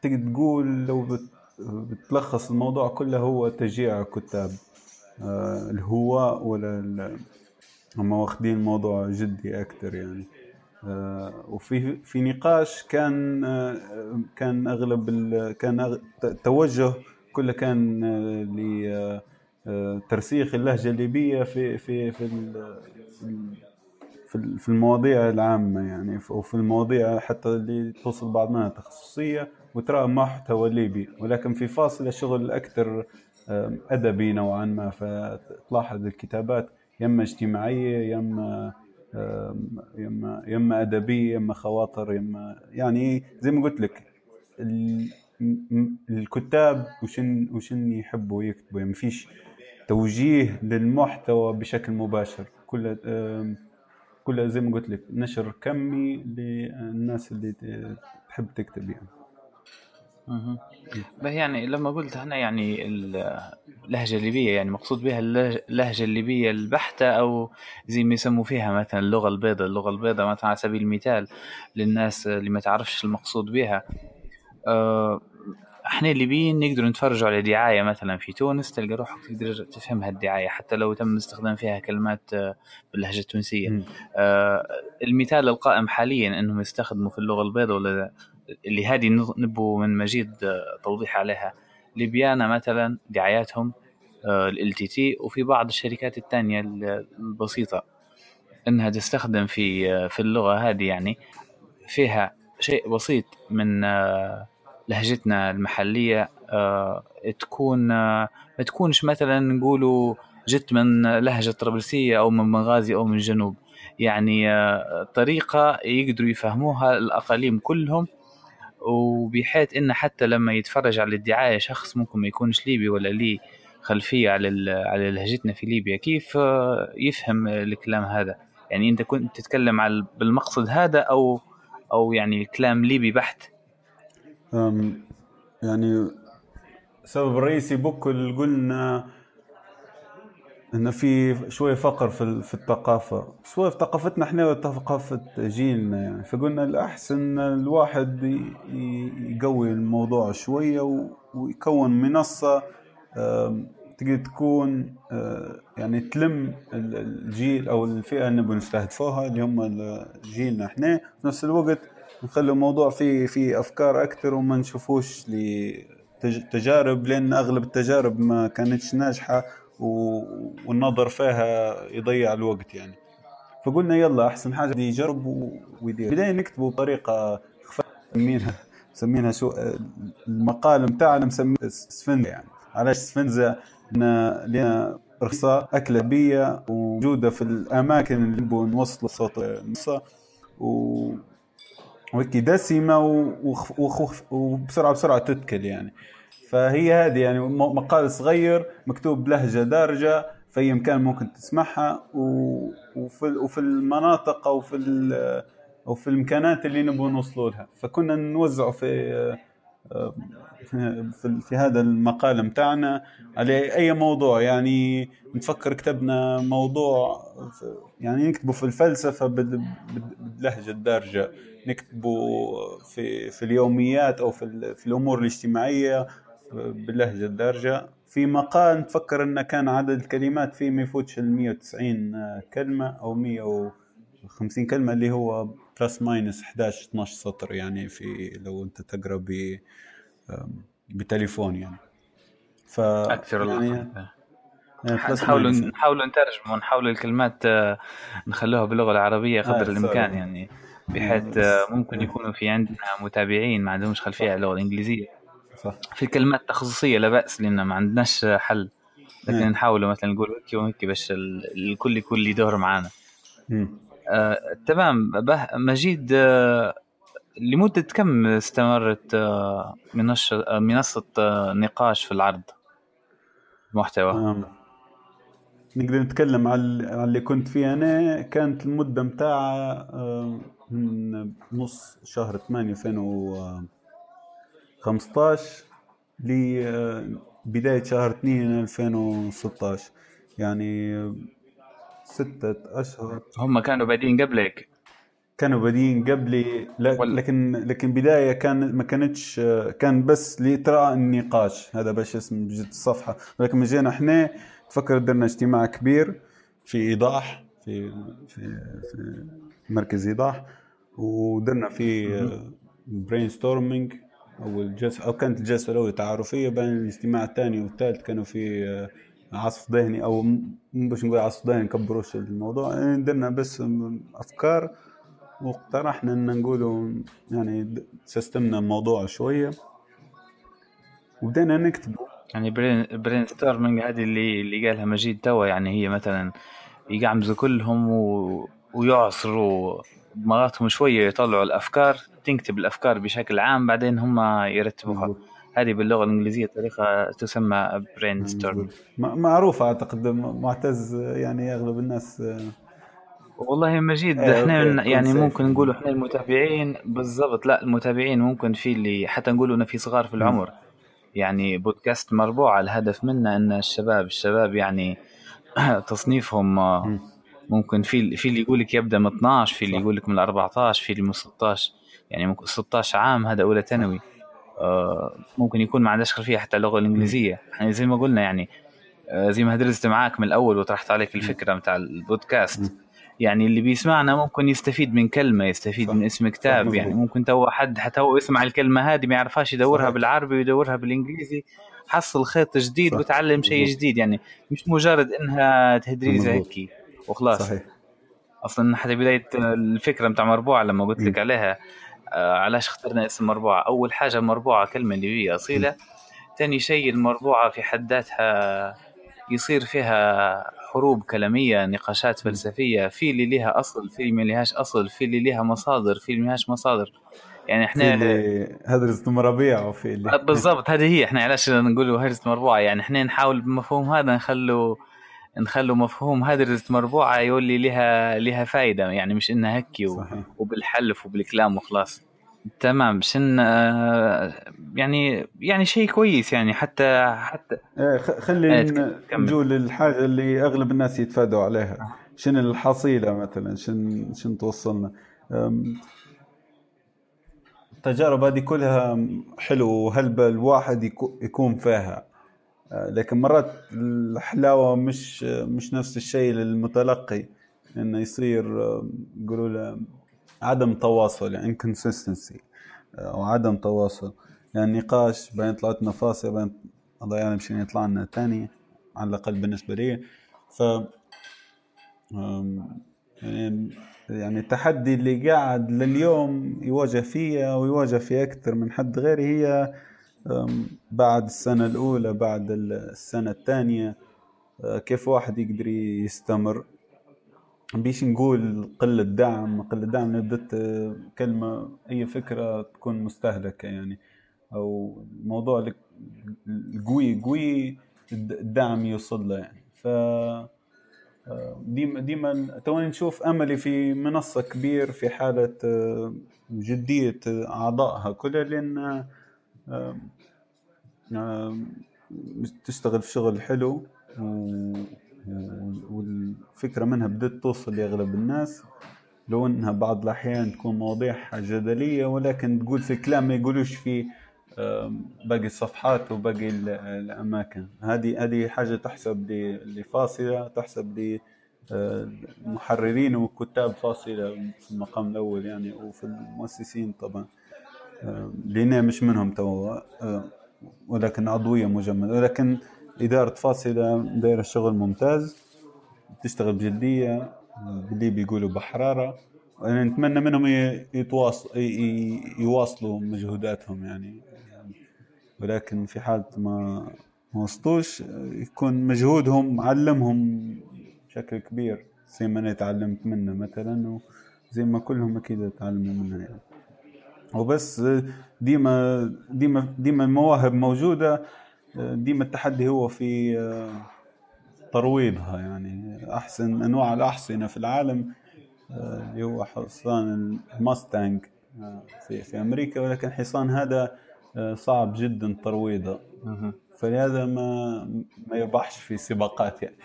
تقدر تقول لو بتلخص الموضوع كله هو تشجيع كتاب. آه، الهواء ولا هم واخدين الموضوع جدي أكثر يعني. آه وفي في نقاش كان آه كان أغلب كان التوجه كله كان لترسيخ اللهجة الليبية في في في في المواضيع العامة يعني وفي المواضيع حتى اللي توصل بعض منها تخصصية وترى محتوى ليبي. ولكن في فاصلة شغل أكثر آم، أدبي نوعا ما فتلاحظ الكتابات يما اجتماعية يما يما يما أدبية يما خواطر يما يعني زي ما قلت لك الكتاب وشن وشن يحبوا يكتبوا يعني فيش توجيه للمحتوى بشكل مباشر. كل كلها زي ما قلت لك نشر كمي للناس اللي تحب تكتب يعني. به يعني لما قلت هنا يعني اللهجة الليبية يعني مقصود بها اللهج- اللهجة الليبية البحتة أو زي ما يسموا فيها مثلا اللغة البيضاء اللغة البيضاء مثلا على سبيل المثال للناس اللي ما تعرفش المقصود بها آه، إحنا الليبيين نقدر نتفرجوا على دعاية مثلا في تونس تلقى روحك تقدر تفهم هالدعاية حتى لو تم استخدام فيها كلمات آه، باللهجة التونسية. مم. آه، المثال القائم حاليا إنهم يستخدموا في اللغة البيضاء ولا اللي هذه نبو من مجيد آه، توضيح عليها. ليبيانا مثلا دعاياتهم LTT وفي بعض الشركات الثانية ال- البسيطة. إنها تستخدم في آه، في اللغة هذه يعني فيها شيء بسيط من آه، لهجتنا المحلية آه، تكون آه، ما تكونش مثلا نقولوا جت من لهجة طرابلسية أو من بنغازي أو من الجنوب يعني آه، طريقة يقدروا يفهموها الأقاليم كلهم وبحيث إن حتى لما يتفرج على الدعايه شخص ممكن ما يكونش ليبي ولا ليه خلفية على على لهجتنا في ليبيا. كيف يفهم الكلام هذا؟ يعني أنت كنت تتكلم على بالمقصد هذا أو أو يعني كلام ليبي بحت؟ يعني السبب الرئيسي بكل قلنا ان في شوية فقر في في الثقافة. شوية في ثقافتنا إحنا وثقافة جيلنا يعني. فقلنا الأحسن الواحد يقوي الموضوع شوية ويكون منصة تقدر تكون يعني تلم ال- الجيل أو الفئة اللي نبغى نستهدفوها اللي هم جيلنا إحنا. في نفس الوقت نخلي الموضوع فيه فيه أفكار أكثر وما نشوفوش لتجارب لأن أغلب التجارب ما كانتش ناجحة والنظر فيها يضيع الوقت يعني. فقلنا يلا أحسن حاجة يجرب ويدير. بدايه نكتبه بطريقة خفيفة، مسمينها مسمينها شو المقال بتاعنا مسميه سفنزا يعني. علاش سفنزا لنا لنا رخصة أكلة بية وموجودة في الأماكن اللي نبغوا نوصلوا صوت النصة و وهيك دسمة و- وخ- وخف وبسرعة بسرعة تتكل يعني. فهي هذه يعني مقال صغير مكتوب بلهجة دارجة في أي مكان ممكن تسمعها وفي وفي المناطق أو في أو في الإمكانات اللي نبغى نوصلوا لها. فكنا نوزعه في في, في هذا المقال متاعنا على أي موضوع. يعني نفكر كتبنا موضوع يعني نكتبه في الفلسفة بال- بال- باللهجة الدارجة. نكتبه في في اليوميات أو في, في الأمور الاجتماعية باللهجه الدارجه في مقال نفكر أنه كان عدد الكلمات فيه ما يفوتش ال 190 كلمة أو 150 كلمة اللي هو plus minus 11 12 سطر يعني في لو أنت تقرأ ب بتليفون يعني ف أكثر يعني plus نحاول. نحاول نترجم ونحاول الكلمات آه، نخلوها باللغة العربية آه، قدر sorry. الإمكان يعني بحيث آه، ممكن يكونوا في عندنا متابعين ما عندهمش خلفية على اللغة الإنجليزية. صح. في كلمات تخصصية لا بأس لأن ما عندناش حل. لكن نعم. نحاول مثلا نقول هيك وهيك باش ال- الكل يكون لي دور معانا. مم. آه، تمام. به مجيد آه، لمدة كم استمرت آه، منش- آه، منصة آه، نقاش في العرض؟ محتوى. آم. نقدر نتكلم على اللي كنت فيه أنا. كانت المدة متاعها آم، من نص شهر 8 2015 لبدايه شهر 2 2016 يعني ستة أشهر. هم كانوا بادين قبلك؟ كانوا بادين قبلي لكن لكن بداية كان ما كانتش كان بس لإطراء النقاش. هذا باش اسم جد الصفحة. ولكن جينا إحنا تفكر درنا اجتماع كبير في إيضاح في في في مركز إيضاح. ودرنا فيه brainstorming أو الجلسه أو كانت الجلسة الأولى تعارفية بين الاجتماع الثاني والثالث. كانوا في آه، عصف ذهني أو م- مو باش نقول عصف ذهني نكبروش الموضوع. يعني درنا بس أفكار واقترحنا إن نقولوا يعني سيستمنا الموضوع شوية. وبدينا نكتب. يعني brain brainstorming هذه اللي اللي قالها مجيد توا يعني هي مثلا يقعمزوا كلهم و... ويعصروا دماغاتهم شوية يطلعوا الأفكار تنكتب الأفكار بشكل عام بعدين هم يرتبوها. هذه باللغة الإنجليزية طريقة تسمى brainstorm معروفة أعتقد معتز يعني أغلب الناس والله مجيد إيه، إحنا يعني ممكن. نقول إحنا المتابعين بالضبط لا المتابعين ممكن في اللي حتى نقولوا إنه في صغار في العمر. يعني بودكاست مربوعة الهدف منه إن الشباب الشباب يعني *clears throat* تصنيفهم آه، ممكن في في اللي يقول لك يبدأ من 12 في اللي صح. يقول لك من 14 في اللي من 16 يعني ممكن 16 عام هذا أولى ثانوي آه، ممكن يكون ما عندهاش خلفيه حتى اللغة الإنجليزية يعني زي ما قلنا يعني آه، زي ما درست معاك من الأول وطرحت عليك الفكرة متاع البودكاست يعني اللي بيسمعنا ممكن يستفيد من كلمة يستفيد صح. من اسم كتاب. يعني ممكن تو حد حتى هو يسمع الكلمة هذه ما يعرفهاش يدورها صحيح. بالعربي ويدورها بالإنجليزي حصل خيط جديد صح. وتعلم شيء. جديد يعني مش مجرد إنها تهدريزه. هيك وخلاص. صحيح. أصلا حتى بداية الفكرة بتاع مربوعة لما قلت لك عليها آه علاش اخترنا اسم مربوعة؟ أول حاجة مربوعة كلمة ليبيه أصيلة ثاني شيء المربوعة في حد ذاتها يصير فيها حروب كلامية نقاشات فلسفية في اللي لها أصل في اللي ما لهاش أصل في اللي لها مصادر في اللي ما لهاش مصادر. يعني إحنا اللي هدرس ربيع وفي اللي بالضبط هذه هي إحنا علاش نقولوا هرزة مربوعة يعني إحنا نحاول بمفهوم هذا نخلوا نخلوا مفهوم هرزة مربوعة يولي لها لها فايدة. يعني مش إنها هكي و-. وبالحلف وبالكلام وخلاص. تمام. بشن آه، يعني يعني شيء كويس يعني حتى حتى إيه خلي كمل. نجول للحاجة اللي أغلب الناس يتفادوا عليها. شنو الحصيلة مثلا؟ شن شن توصلنا؟ التجارب هذه كلها حلو وهلبة الواحد يكو- يكون فيها؟ لكن مرات الحلاوة مش مش نفس الشيء للمتلقي إنه يصير أم، يقولوا له عدم تواصل يعني inconsistency أو عدم تواصل. يعني نقاش بعدين طلعت لنا فاصل بعدين الله يعلم شنو يطلع لنا تاني على الأقل بالنسبة لي. ف يعني يعني التحدي اللي قاعد لليوم يواجه فيها ويواجه في أكثر من حد غيري هي بعد السنة الأولى بعد السنة الثانية أه، كيف واحد يقدر يستمر؟ بيش نقول قلة دعم. قلة دعم بدت كلمة أي فكرة تكون مستهلكة يعني. أو الموضوع القوي قوي الدعم يوصل له يعني. ف ديما ديما توني نشوف أملي في منصة كبير في حالة آه، جدية أعضائها. كلها لأن تشتغل في شغل حلو و- و- والفكرة منها بدأت توصل لأغلب الناس لو إنها بعض الأحيان تكون مواضيع جدلية ولكن تقول في كلام ما يقولوش في باقي الصفحات وباقي ال- الأماكن. هذه هذه حاجة تحسب لفاصلة تحسب ل آه، والكتاب فاصلة في المقام الأول يعني وفي المؤسسين طبعا. لينا مش منهم توا آه، ولكن عضوية مجمده ولكن إدارة فاصلة دايرة شغل ممتاز تشتغل بجدية آه، باللي بيقولوا بحرارة. وأنا نتمنى منهم ي- يتواصل ي- ي- يواصلوا مجهوداتهم يعني. ولكن في حالة ما ما وصلوش آه، يكون مجهودهم علمهم بشكل كبير زي ما أنا تعلمت منه مثلا وزي ما كلهم أكيد تعلموا منها يعني. وبس آه، ديما ديما ديما المواهب موجودة آه، ديما التحدي هو في آه، ترويضها يعني. أحسن أنواع الأحصنة في العالم آه، اللي هو حصان الماستانج آه، في في أمريكا ولكن الحصان هذا آه، صعب جدا ترويضه. فلهذا ما ما يربحش في سباقات يعني.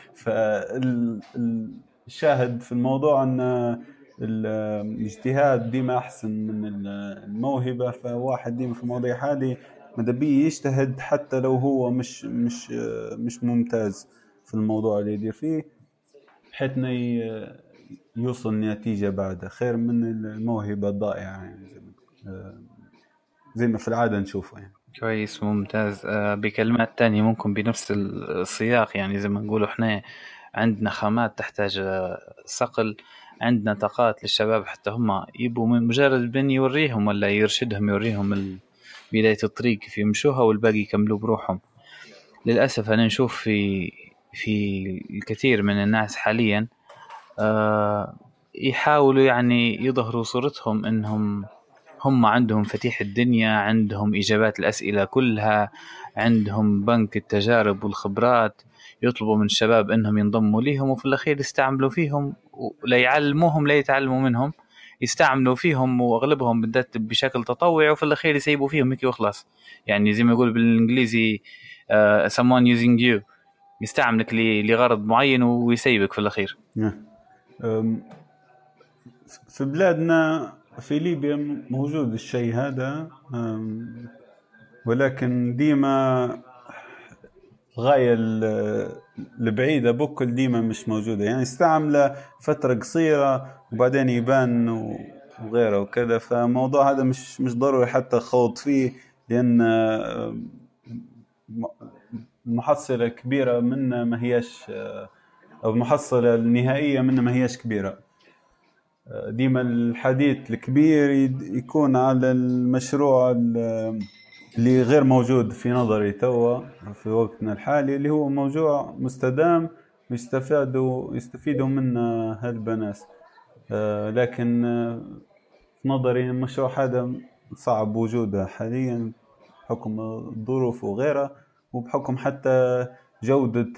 فالشاهد في الموضوع أن الاجتهاد ديما أحسن من ال- الموهبة فواحد ديما في المواضيع هذه ماذا بيه يجتهد حتى لو هو مش مش مش ممتاز في الموضوع اللي يدير فيه بحيث إنه يوصل نتيجة بعدها خير من الموهبة الضائعة يعني زي ما آه، زي ما في العادة نشوفه يعني. كويس ممتاز. آه، بكلمات تانية ممكن بنفس السياق يعني زي ما نقولوا إحنا عندنا خامات تحتاج آه، صقل. عندنا طاقات للشباب حتى هم يبوا من مجرد بن يوريهم ولا يرشدهم يوريهم بداية الطريق كيف يمشوها والباقي يكملوا بروحهم. للأسف أنا نشوف في في الكثير من الناس حاليا آه يحاولوا يعني يظهروا صورتهم إنهم هم عندهم فتيح الدنيا عندهم إجابات الأسئلة كلها عندهم بنك التجارب والخبرات. يطلبوا من الشباب إنهم ينضموا ليهم وفي الأخير يستعملوا فيهم لا يعلموهم لا يتعلموا منهم يستعملوا فيهم وأغلبهم بالذات بشكل تطوعي وفي الأخير يسيبوا فيهم هيك وخلاص. يعني زي ما يقول بالإنجليزي uh, someone using you. يستعملك لغرض معين ويسيبك في الأخير. نعم. في بلادنا في ليبيا موجود الشيء هذا ولكن ديما الغاية البعيدة بكل ديما مش موجودة. يعني استعمله فترة قصيرة وبعدين يبان وغيره وكذا. فالموضوع هذا مش مش ضروري حتى خوض فيه لأن المحصلة كبيرة منه ما هيش أو المحصلة النهائية منه ما هيش كبيرة. ديما الحديث الكبير يكون على المشروع اللي غير موجود في نظري توا في وقتنا الحالي اللي هو موضوع مستدام ويستفادوا يستفيدوا منه هالبناس آه، لكن آه، في نظري المشروع هذا صعب وجوده حاليا بحكم الظروف وغيرها وبحكم حتى جودة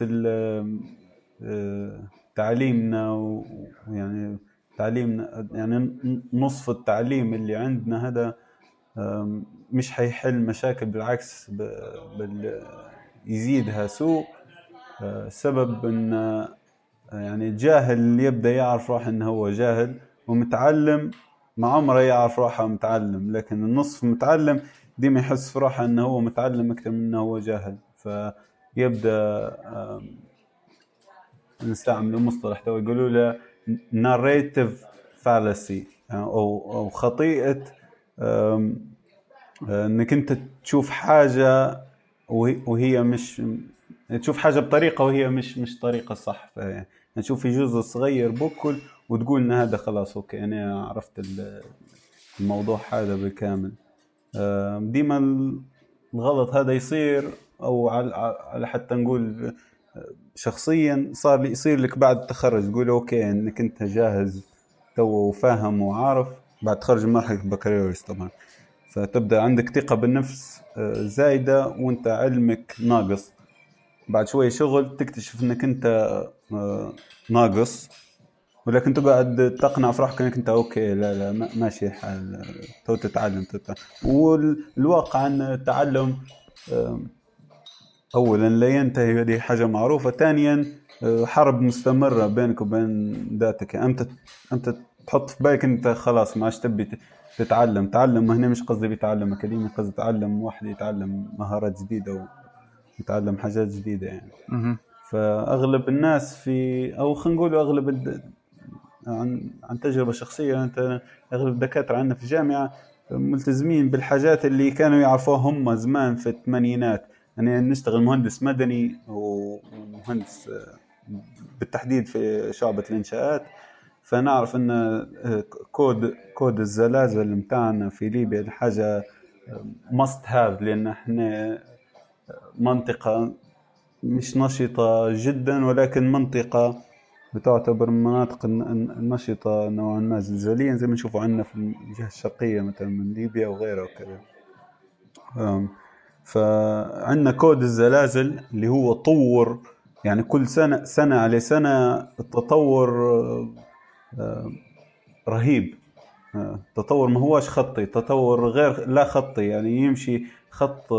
آه، تعليمنا ويعني تعليمنا يعني نصف التعليم اللي عندنا هذا مش حيحل مشاكل بالعكس بل يزيدها سوء. السبب إن يعني الجاهل يبدأ يعرف روحه إنه هو جاهل ومتعلم ما عمره يعرف روحه متعلم لكن النصف متعلم ديما يحس في روحه إنه هو متعلم أكثر من إنه هو جاهل. فيبدأ نستعمل المصطلح تو يقولوا له narrative fallacy أو أو خطيئة انك انت تشوف حاجة وهي مش تشوف حاجة بطريقة وهي مش مش طريقة صح. يعني تشوف في جزء صغير بكل وتقول إن هذا خلاص okay أنا عرفت الموضوع هذا بالكامل. ديما الغلط هذا يصير أو على حتى نقول شخصيا صار لي يصير لك بعد التخرج تقول okay إنك أنت جاهز تو وفاهم وعارف بعد تخرج من مرحلة البكالوريوس طبعا. فتبدا عندك ثقة بالنفس آه، زايدة وانت علمك ناقص. بعد شوية شغل تكتشف إنك أنت آه، ناقص. ولكن تقعد تقنع في روحك إنك أنت okay لا لا ماشي الحال تو تتعلم, والواقع إن التعلم اولا لا ينتهي هذه حاجة معروفة. ثانيا آه، حرب مستمرة بينك وبين ذاتك. أنت أنت تحط في بالك أنت خلاص ما عادش تبي تتعلم. تعلم هنا مش قصدي بيتعلم أكاديمي قصدي تعلم واحد يتعلم مهارات جديدة ويتعلم حاجات جديدة يعني. فأغلب الناس في أو خلينا نقول أغلب الد... عن عن تجربة شخصية أنت أغلب الدكاترة عندنا في الجامعة ملتزمين بالحاجات اللي كانوا يعرفوها هم زمان في الثمانينات. يعني نشتغل مهندس مدني ومهندس بالتحديد في شعبة الإنشاءات. فنعرف إن آه، كود كود الزلازل متاعنا في ليبيا حاجة must have لأن إحنا منطقة مش نشطة جدا ولكن منطقة بتعتبر من المناطق النشطة نوعا ما زلزاليا زي ما نشوفوا عندنا في الجهة الشرقية مثلا من ليبيا وغيرها وكذا. فعندنا كود الزلازل اللي هو طور يعني كل سنة سنة على سنة التطور آه، رهيب. آه، تطور ما هوش خطي تطور غير لا خطي يعني يمشي خط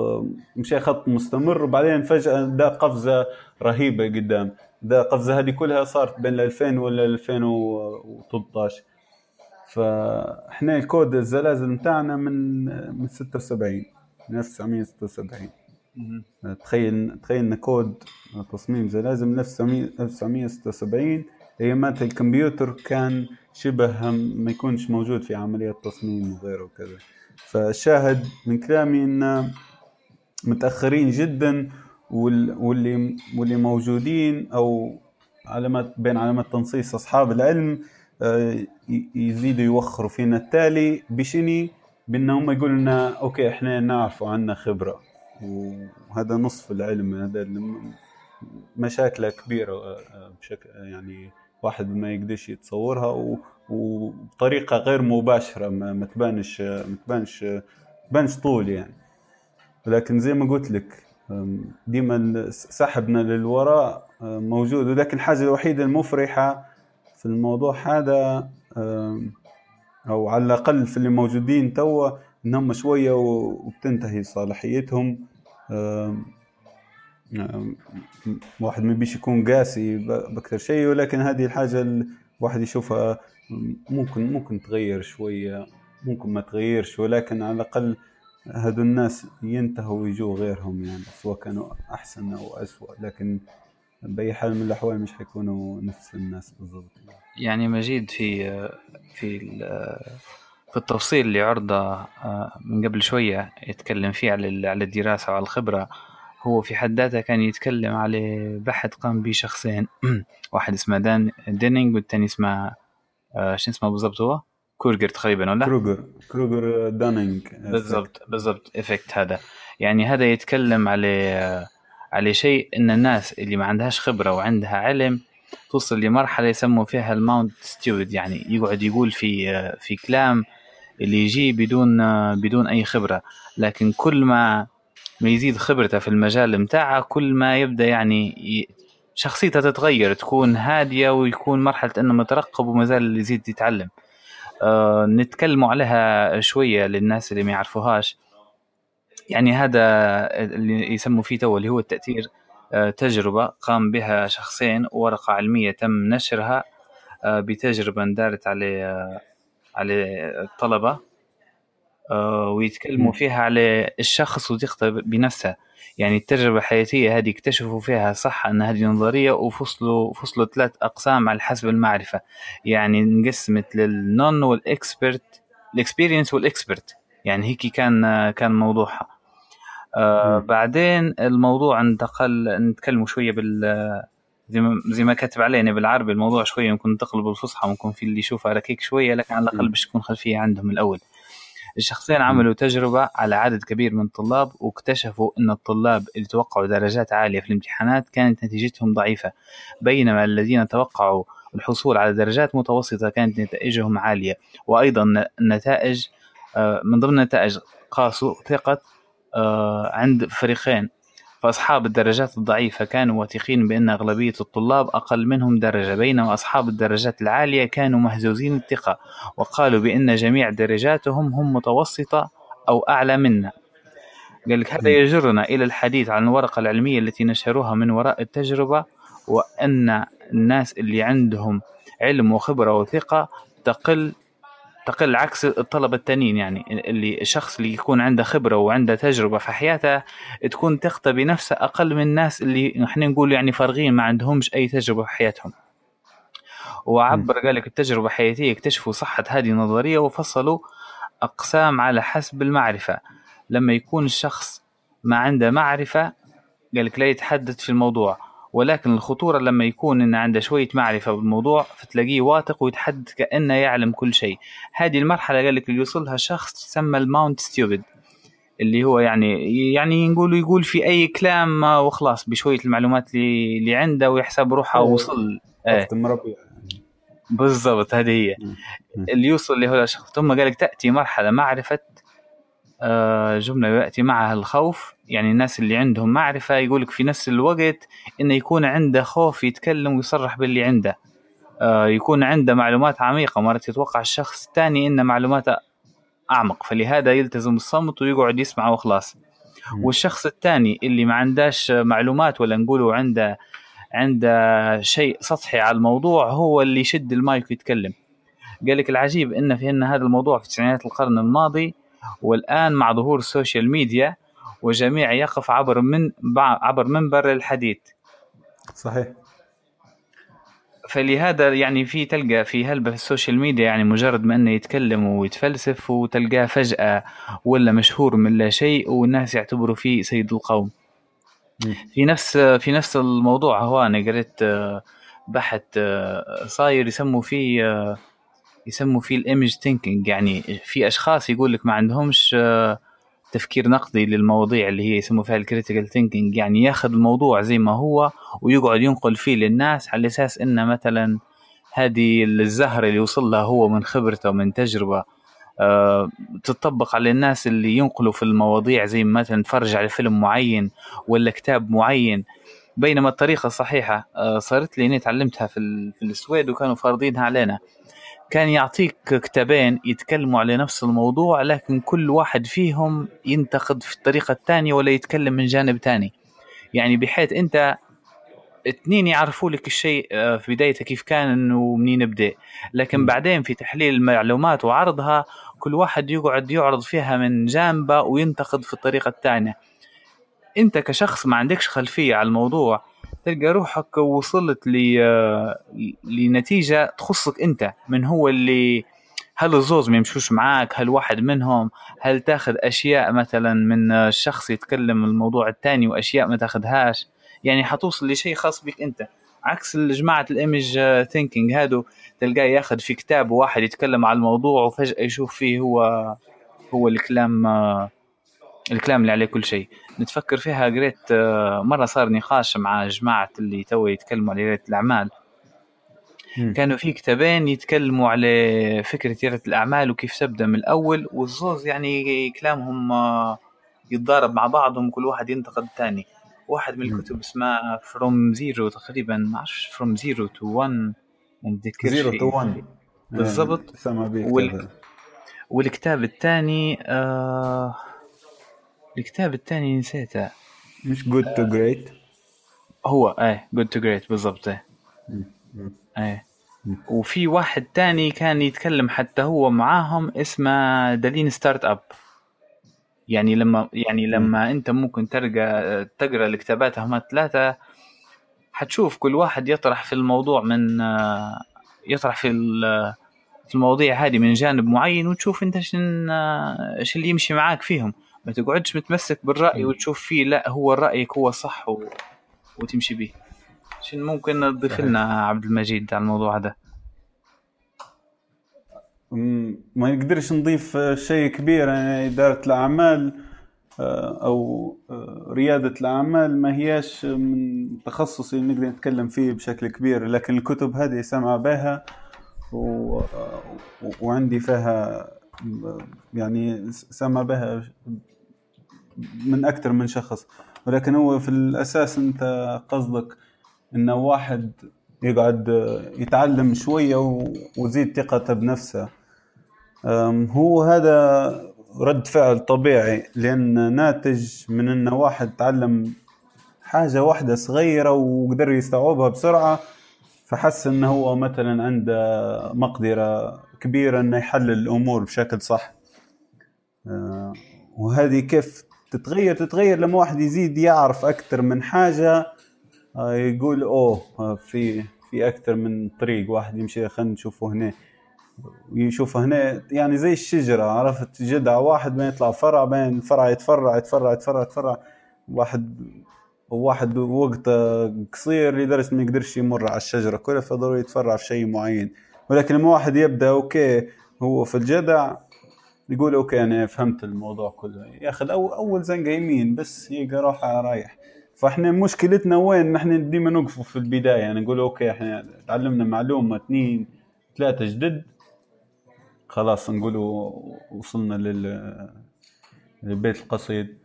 مشي خط مستمر وبعدين فجأة دا قفزة رهيبة قدام. دا قفزة هذه كلها صارت بين 2000 ولا 2013 فاحنا الكود الزلازل متاعنا من من 76 من 1976 تخيل تخيل إن كود تصميم زلازل من 1976 ايامات الكمبيوتر كان شبه ما يكونش موجود في عمليات تصميم وغيره وكذا. فالشاهد من كلامي إن متأخرين جدا واللي واللي موجودين أو علامات بين علامات تنصيص أصحاب العلم آه، يزيدوا يوخروا فينا. التالي بشني؟ بأن هم يقولوا لنا أوكي إحنا نعرف عندنا خبرة. وهذا نصف العلم هذا مشاكله كبيرة آه، بشكل يعني واحد ما يقدرش يتصورها وبطريقة غير مباشرة ما تبانش ما تبانش تبانش طول يعني. ولكن زي ما قلت لك ديما سحبنا للوراء موجود. ولكن الحاجة الوحيدة المفرحة في الموضوع هذا أو على الأقل في اللي موجودين توا إنهم شوية وبتنتهي صلاحيتهم. واحد ما بيش يكون قاسي بأكثر شيء ولكن هذه الحاجة الواحد يشوفها ممكن ممكن تغير شوية ممكن ما تغيرش ولكن على الأقل هذو الناس ينتهوا ويجوا غيرهم يعني سواء كانوا أحسن أو اسوء لكن بأي حال من الأحوال مش حيكونوا نفس الناس بالضبط. يعني مجيد في في في التفصيل اللي عرضه آه، من قبل شوية يتكلم فيه على على الدراسة وعلى الخبرة. هو في حد ذاته كان يتكلم على بحث قام به شخصين. *clears throat* واحد اسمه دان دينينج والثاني اسمه آه، شو اسمه بالضبط هو؟ كورجر تقريبا ولا؟ كروجر. كروجر دانينج بالضبط بالضبط effect هذا. يعني هذا يتكلم على على شيء إن الناس اللي ما عندهاش خبرة وعندها علم توصل لمرحلة يسموا فيها ال Mount Stupid يعني يقعد يقول في في كلام اللي يجي بدون بدون أي خبرة. لكن كل ما ما يزيد خبرته في المجال متاعه كل ما يبدأ يعني شخصيته تتغير تكون هادية ويكون مرحلة إنه مترقب ومازال يزيد يتعلم. آه نتكلموا عليها شوية للناس اللي ما يعرفوهاش. يعني هذا اللي يسموا فيه تو اللي هو التأثير آه تجربة قام بها شخصين ورقة علمية تم نشرها آه بتجربة دارت على آه، على الطلبة. ويتكلموا فيها على الشخص وثقته بنفسه. يعني التجربة الحياتية هذه اكتشفوا فيها صح أن هذه نظرية وفصلوا فصلوا ثلاث أقسام على حسب المعرفة. يعني انقسمت للنون والإكسبرت الإكسبيرينس والإكسبرت. يعني هيك كان كان موضوعها. آه بعدين الموضوع انتقل نتكلموا شوية بال زي ما زي ما كاتب علينا بالعربي الموضوع شوية ممكن ننتقل بالفصحى ممكن في اللي يشوفها ركيك شوية لكن على الأقل باش تكون خلفية عندهم الأول. الشخصين عملوا تجربة على عدد كبير من الطلاب واكتشفوا أن الطلاب اللي توقعوا درجات عالية في الامتحانات كانت نتيجتهم ضعيفة بينما الذين توقعوا الحصول على درجات متوسطة كانت نتائجهم عالية. وأيضا النتائج آه، من ضمن النتائج قاسوا ثقة آه، عند فريقين. فأصحاب الدرجات الضعيفة كانوا واثقين بأن أغلبية الطلاب أقل منهم درجة بينما أصحاب الدرجات العالية كانوا مهزوزين الثقة وقالوا بأن جميع درجاتهم هم متوسطة أو أعلى منا. قال لك هذا يجرنا إلى الحديث عن الورقة العلمية التي نشروها من وراء التجربة وأن الناس اللي عندهم علم وخبرة وثقة تقل تقل عكس الطلبة التانيين يعني اللي الشخص اللي يكون عنده خبرة وعنده تجربة في حياته تكون ثقته بنفسه أقل من الناس اللي إحنا نقول يعني فارغين ما عندهمش أي تجربة في حياتهم. وعبر قال لك التجربة الحياتية اكتشفوا صحة هذه النظرية وفصلوا أقسام على حسب المعرفة. لما يكون الشخص ما عنده معرفة قال لك لا يتحدث في الموضوع. ولكن الخطورة لما يكون إن عنده شوية معرفة بالموضوع فتلاقيه واثق ويتحدث كأنه يعلم كل شيء. هذه المرحلة قال لك اللي يوصلها شخص تسمى الماونت ستيوبد اللي هو يعني يعني نقول يقول في أي كلام وخلاص بشوية المعلومات اللي, اللي عنده ويحسب روحه وصل إيه. بالضبط هذه هي. اللي يوصل اللي هو الشخص. ثم قال لك تأتي مرحلة معرفة آه، جملة يأتي معها الخوف يعني الناس اللي عندهم معرفة يقولك في نفس الوقت إنه يكون عنده خوف يتكلم ويصرح باللي عنده. آه، يكون عنده معلومات عميقة مرات يتوقع الشخص الثاني إن معلوماته أعمق فلهذا يلتزم الصمت ويقعد يسمع وخلاص. والشخص الثاني اللي ما عندهش معلومات ولا نقوله عنده عنده شيء سطحي على الموضوع هو اللي يشد المايك ويتكلم. قال لك العجيب ان في إن هذا الموضوع في تسعينات القرن الماضي والآن مع ظهور ال social media وجميع يقف عبر من عبر منبر الحديث صحيح. فلهذا يعني في تلقى في هلبة في ال social media يعني مجرد ما إنه يتكلم ويتفلسف وتلقاه فجأة ولا مشهور من لا شيء والناس يعتبروا فيه سيد القوم. في نفس في نفس الموضوع هو أنا قريت آه، بحث آه، صاير يسموا فيه آه، يسموا فيه ال image thinking يعني في أشخاص يقول لك ما عندهمش تفكير نقدي للمواضيع اللي هي يسموا فيها ال critical thinking يعني ياخذ الموضوع زي ما هو ويقعد ينقل فيه للناس على أساس انه مثلا هذه الزهرة اللي وصل لها هو من خبرته ومن تجربة. آه، تطبق على الناس اللي ينقلوا في المواضيع زي مثلا تفرج على فيلم معين ولا كتاب معين. بينما الطريقة الصحيحة آه، صارت لي إني تعلمتها في, في السويد وكانوا فارضينها علينا. كان يعطيك كتابين يتكلموا على نفس الموضوع لكن كل واحد فيهم ينتقد في الطريقة الثانية ولا يتكلم من جانب ثاني. يعني بحيث أنت اثنين يعرفوا لك الشيء آه، في بدايته كيف كان ومنين بدا لكن بعدين في تحليل المعلومات وعرضها كل واحد يقعد يعرض فيها من جانبه وينتقد في الطريقة الثانية. أنت كشخص ما عندكش خلفية على الموضوع تلقى روحك وصلت ل لنتيجة تخصك أنت. من هو اللي هل الزوز ما يمشوش معاك؟ هل واحد منهم؟ هل تاخذ أشياء مثلا من الشخص يتكلم الموضوع الثاني وأشياء ما تاخذهاش؟ يعني حتوصل لشيء خاص بك أنت. عكس جماعة الإيمج ثينكينج هادو تلقاه ياخذ في كتاب واحد يتكلم على الموضوع وفجأة يشوف فيه هو هو الكلام الكلام اللي عليه كل شيء. نتفكر فيها قريت آه، مرة صار نقاش مع جماعة اللي تو يتكلموا على ريادة الأعمال. كانوا في كتابين يتكلموا على فكرة ريادة الأعمال وكيف تبدأ من الأول والزوز يعني كلامهم آه، يتضارب مع بعضهم كل واحد ينتقد الثاني. واحد من الكتب اسمها from zero تقريبا ما أعرفش from zero to 1 ما نتذكرش zero to 1 بالضبط. وال... والكتاب الثاني آه... الكتاب الثاني نسيته. مش Good to Great هو إيه Good to Great بالضبط إيه. إيه. وفي واحد تاني كان يتكلم حتى هو معاهم اسمه The Lean Startup يعني لما يعني لما أنت ممكن تلقى تقرأ الكتابات هم ثلاثة حتشوف كل واحد يطرح في الموضوع من يطرح في في المواضيع هذه من جانب معين وتشوف أنت شن إيش اللي يمشي معاك فيهم. ما تقعدش متمسك بالرأي وتشوف فيه لا هو رأيك هو صح و... وتمشي به شن ممكن تضيف لنا عبد المجيد على الموضوع هذا؟ ما نقدرش نضيف شيء كبير. يعني إدارة الأعمال آه، أو آه، ريادة الأعمال ما هياش من تخصصي نقدر نتكلم فيه بشكل كبير لكن الكتب هذه سمع بها و... وعندي فيها يعني سمع بها من أكثر من شخص. ولكن هو في الأساس أنت قصدك إنه واحد يقعد يتعلم شوية ويزيد ثقته بنفسه. هو هذا رد فعل طبيعي لأن ناتج من أن واحد تعلم حاجة واحدة صغيرة وقدر يستوعبها بسرعة فحس أنه هو مثلا عنده مقدرة كبيرة أنه يحلل الأمور بشكل صح. وهذه كيف تتغير تتغير لما واحد يزيد يعرف أكثر من حاجة آه، يقول أوه آه، في في أكثر من طريق واحد يمشي. خلينا نشوفه هنا. يشوف هنا يعني زي الشجرة عرفت؟ جدع واحد ما يطلع فرع بين فرع يتفرع يتفرع يتفرع يتفرع. واحد واحد وقت قصير لدرجة ما يقدرش يمر على الشجرة كلها فضروري يتفرع في شيء معين. ولكن لما واحد يبدأ okay هو في الجدع يقول okay أنا فهمت الموضوع كله. ياخذ أول, أول زنقة يمين بس يلقى روحه رايح. فإحنا مشكلتنا وين؟ نحن ديما نوقفوا في البداية. يعني نقول okay إحنا تعلمنا معلومة اثنين ثلاثة جدد. خلاص نقول وصلنا لل للبيت القصيد.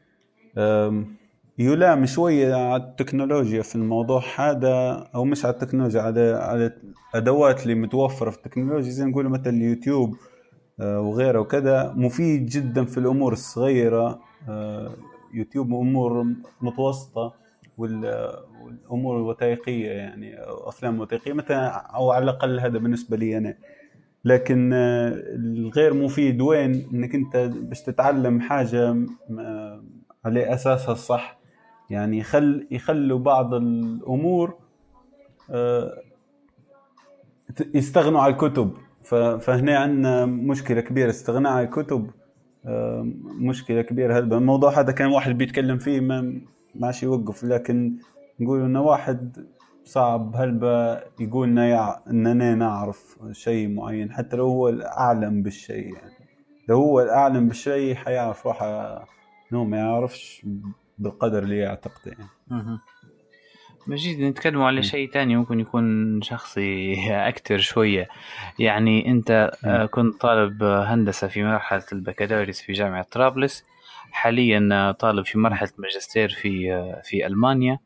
يلام شوية على التكنولوجيا في الموضوع هذا أو مش على التكنولوجيا على على الأدوات اللي متوفرة في التكنولوجيا. زي نقول مثلا اليوتيوب. وغيره وكذا. مفيد جدا في الأمور الصغيرة. أه، يوتيوب أمور متوسطة والأمور الوثائقية يعني أفلام وثائقية مثلا أو على الأقل هذا بالنسبة لي أنا. لكن آه، الغير مفيد وين؟ إنك أنت باش تتعلم حاجة آه، على أساسها الصح. يعني يخل يخلوا بعض الأمور آه، يستغنوا على الكتب. فهنا عندنا مشكلة كبيرة استغناء على الكتب مشكلة كبيرة. هذا الموضوع هذا كان واحد بيتكلم فيه ما ماشي يوقف لكن نقول إنه واحد صعب. هلبا يقولنا يع... إننا نعرف شيء معين؟ حتى لو هو الأعلم بالشيء يعني. لو هو الأعلم بالشيء حيعرف روحه انه ما يعرفش بالقدر اللي يعتقده يعني. مجيد نتكلم على شيء تاني ممكن يكون شخصي *laughs* أكتر شوية. يعني أنت آه، كنت طالب هندسة في مرحلة البكالوريوس في جامعة طرابلس. حاليا آه، طالب في مرحلة ماجستير في آه، في ألمانيا.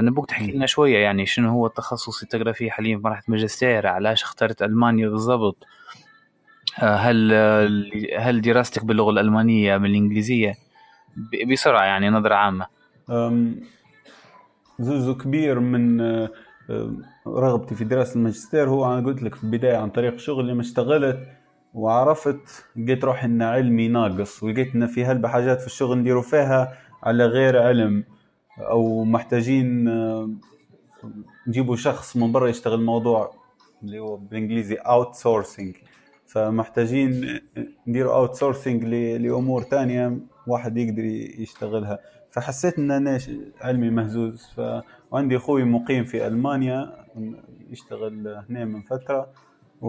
نبوك تحكي لنا شوية يعني شنو هو التخصص اللي تقرا فيه حاليا في مرحلة ماجستير؟ علاش اخترت ألمانيا بالضبط؟ هل هل دراستك باللغة الألمانية من الإنجليزية بسرعة يعني نظرة عامة. جزء كبير من أه، أه، رغبتي في دراسة الماجستير. هو أنا قلت لك في البداية عن طريق شغلي لما اشتغلت وعرفت لقيت روحي إن علمي ناقص ولقيت إن في هلبة حاجات في الشغل نديروا فيها على غير علم أو محتاجين أه، نجيبوا شخص من برا يشتغل الموضوع اللي هو بالإنجليزي outsourcing فمحتاجين نديروا outsourcing لأمور تانية واحد يقدر يشتغلها. فحسيت إن أنا علمي مهزوز. ف... وعندي أخوي مقيم في ألمانيا يشتغل هنا من فترة و...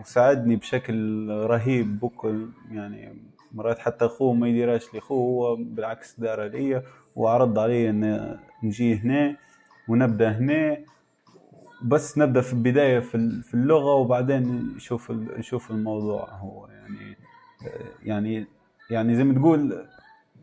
وساعدني بشكل رهيب بكل يعني مرات حتى أخوه ما يديرهاش لاخوه هو بالعكس دار لي وعرض علي إن نجي هنا ونبدأ هنا. بس نبدأ في البداية في ال- في اللغة وبعدين نشوف نشوف الموضوع هو يعني يعني يعني زي ما تقول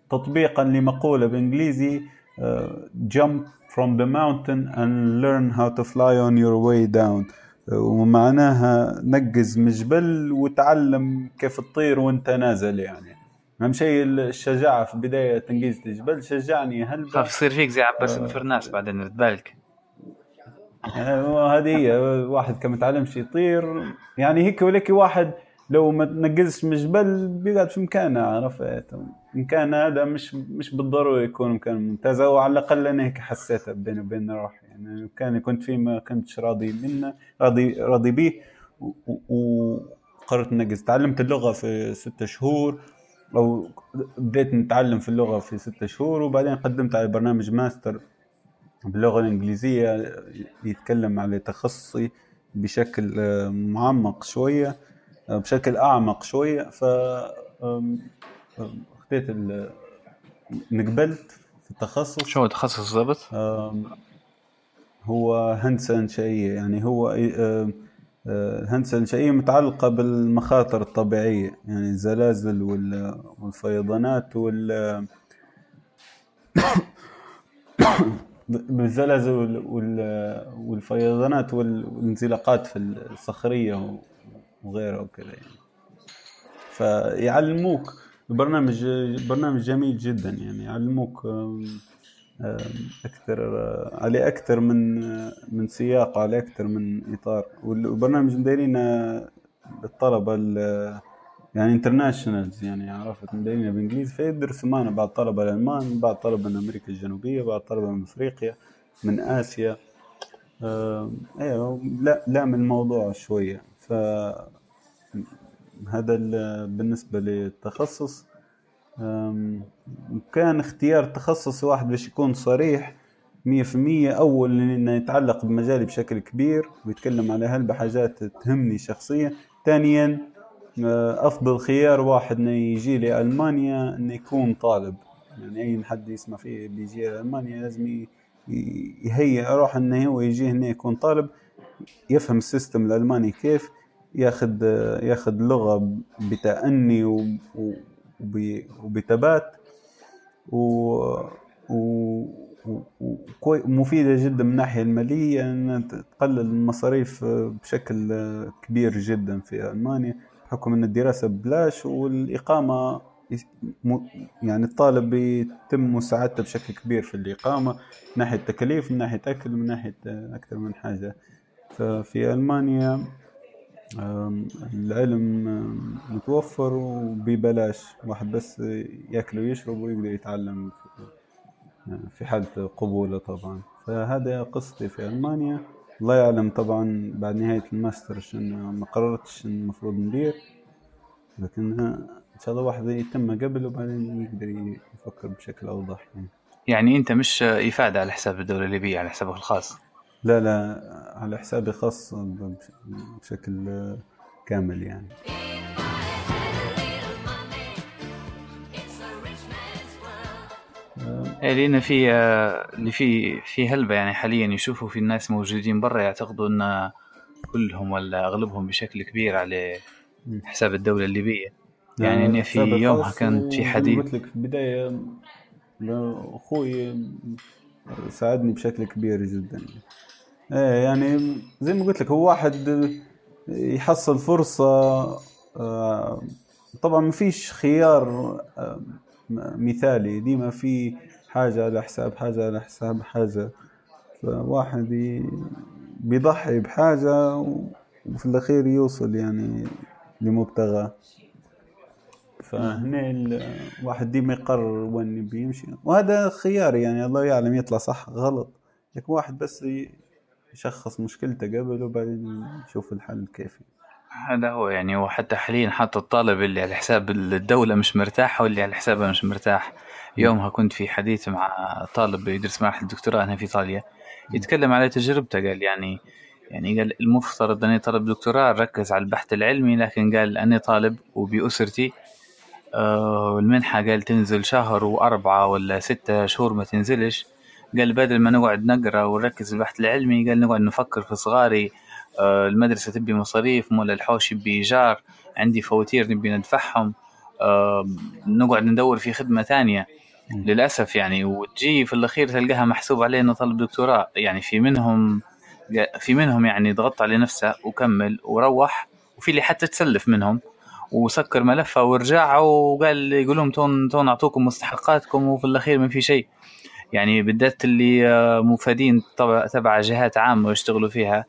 تطبيقا لمقولة بإنجليزي آه، jump from the mountain and learn how to fly on your way down. آه، ومعناها نقز من الجبل وتعلم كيف تطير وانت نازل يعني. اهم شيء الشجاعة في بداية تنقيز الجبل شجعني هل خاف يصير فيك زي عباس الفرناس بعدين رد بالك. آه، هذه هي واحد كان متعلمش يطير. يعني هيك ولك واحد لو ما تنقزش من الجبل بيقعد في مكانه عرفت؟ مكان هذا مش مش بالضروره يكون مكان ممتاز أو على الأقل أنا هيك حسيتها بيني وبين روحي. يعني المكان اللي كنت فيه ما كنتش راضي منه راضي راضي به وقررت انقز تعلمت اللغة في ستة شهور أو بديت نتعلم في اللغة في ستة شهور وبعدين قدمت على برنامج ماستر باللغة الإنجليزية يتكلم على تخصصي بشكل آه، معمق شوية. آه، بشكل أعمق شوية ف خديت ال- نقبلت في التخصص شو هو التخصص بالضبط؟ هو هندسة إنشائية يعني هو آم، آه، هندسة إنشائية متعلقة بالمخاطر الطبيعية يعني الزلازل وال- والفيضانات وال *coughs* بالزلازل وال- وال- والفيضانات وال- والانزلاقات في الصخرية وغيرها وكذا يعني. فيعلموك. البرنامج برنامج جميل جدا يعني. يعلموك أكثر آه، عليه أكثر من آه، من سياق عليه أكثر من إطار. والبرنامج مديرين للطلبه ال- يعني انترناشونالز يعني عرفت؟ مديرين بالانجليزي فيدرسوا معنا بعض طلبة الألمان بعض طلبة من أمريكا الجنوبية بعض طلبة من أفريقيا من آسيا. آه، أيوه لا لا من الموضوع شوية. ف هذا ال- بالنسبة للتخصص. كان اختيار تخصص واحد باش يكون صريح مية في المية. أول إنه يتعلق بمجالي بشكل كبير ويتكلم على هلبة حاجات تهمني شخصيا. ثانيا آه، أفضل خيار واحد إنه يجي لألمانيا إنه يكون طالب. يعني أي حد يسمع فيه بيجي لألمانيا لازم يهيئ روحه إنه هو يجي هنا يكون طالب يفهم السيستم الألماني كيف. ياخذ ياخذ لغة بتأني وبثبات و و- و- وكوي- ومفيدة جدا من الناحية المالية أنها تقلل المصاريف بشكل كبير جدا في ألمانيا بحكم أن الدراسة ببلاش م- يعني الطالب يتم مساعدته بشكل كبير في الإقامة من ناحية تكاليف من ناحية أكل من ناحية أكثر من حاجة. ففي ألمانيا أم، العلم متوفر وببلاش. واحد بس ياكل ويشرب ويقدر يتعلم في- حالة قبوله طبعا. فهذا قصتي في ألمانيا. الله يعلم طبعا بعد نهاية الماستر شن ما قررتش المفروض ندير. لكن إن شاء الله واحد يتم قبل وبعدين يقدر يفكر بشكل أوضح. يعني. يعني أنت مش إفادة على حساب الدولة الليبية على حسابك الخاص؟ لا لا على حسابي خاص بش- بشكل كامل يعني. إيه لأن في اللي في في هلبة يعني حاليا يشوفوا في الناس موجودين برا يعتقدوا إن كلهم ولا أغلبهم بشكل كبير على حساب الدولة الليبية. يعني إني في يومها الخاص كان في حديث قلت لك في البداية أخوي ساعدني بشكل كبير جدا. إيه يعني زي ما قلت لك هو واحد يحصل فرصة آه، طبعا ما فيش خيار آه، مثالي. ديما في حاجة على حساب حاجة على حساب حاجة. فواحد بيضحي بحاجة وفي الأخير يوصل يعني لمبتغاه فهنا الواحد ديما يقرر وين يبي يمشي. وهذا خيار يعني الله يعلم يطلع صح غلط. لكن واحد بس يشخص مشكلته قبل وبعدين يشوف الحل كيف هذا هو يعني وحتى حاليا حتى الطالب اللي على حساب الدولة مش مرتاح واللي على حسابها مش مرتاح. يومها كنت في حديث مع طالب يدرس مرحلة الدكتوراه هنا في إيطاليا. يتكلم على تجربته قال يعني يعني قال المفترض أني طالب دكتوراه ركز على البحث العلمي لكن قال أنا طالب وبأسرتي آه والمنحة قال تنزل شهر وأربعة ولا ستة شهور ما تنزلش. قال بدل ما نقعد نقرأ ونركز البحث العلمي قال نقعد نفكر في صغاري. آه المدرسة تبي مصاريف مولا الحوش يبي إيجار عندي فواتير نبي ندفعهم. آه نقعد ندور في خدمة ثانية. للأسف يعني وتجي في الأخير تلقاها محسوب عليه إنه طالب دكتوراه. يعني في منهم في منهم يعني ضغط على نفسه وكمل وروح وفي اللي حتى تسلف منهم. وسكر ملفة ورجع وقال يقول لهم تون تون أعطوكم مستحقاتكم وفي الأخير ما في شيء. يعني بالذات اللي آه، مفادين تبع جهات عامة ويشتغلوا فيها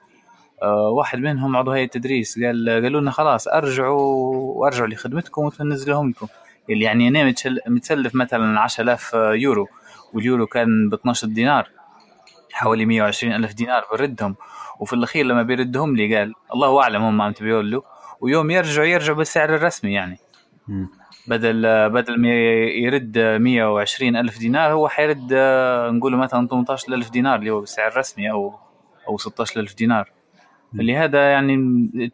آه، واحد منهم عضو هيئة تدريس قال قالوا لنا خلاص ارجعوا وأرجعوا لخدمتكم وتنزلهم لكم. اللي يعني أنا متسلف مثلا 10000 يورو واليورو كان ب 12 دينار حوالي 120 ألف دينار بردهم. وفي الأخير لما بيردهم لي قال الله أعلم هم عم تبيعوا له. ويوم يرجعوا يرجعوا بالسعر الرسمي يعني. بدل بدل ما يرد 120 ألف دينار هو حيرد آه، نقول مثلا 18 ألف دينار اللي هو بالسعر الرسمي أو أو 16 ألف دينار. لهذا يعني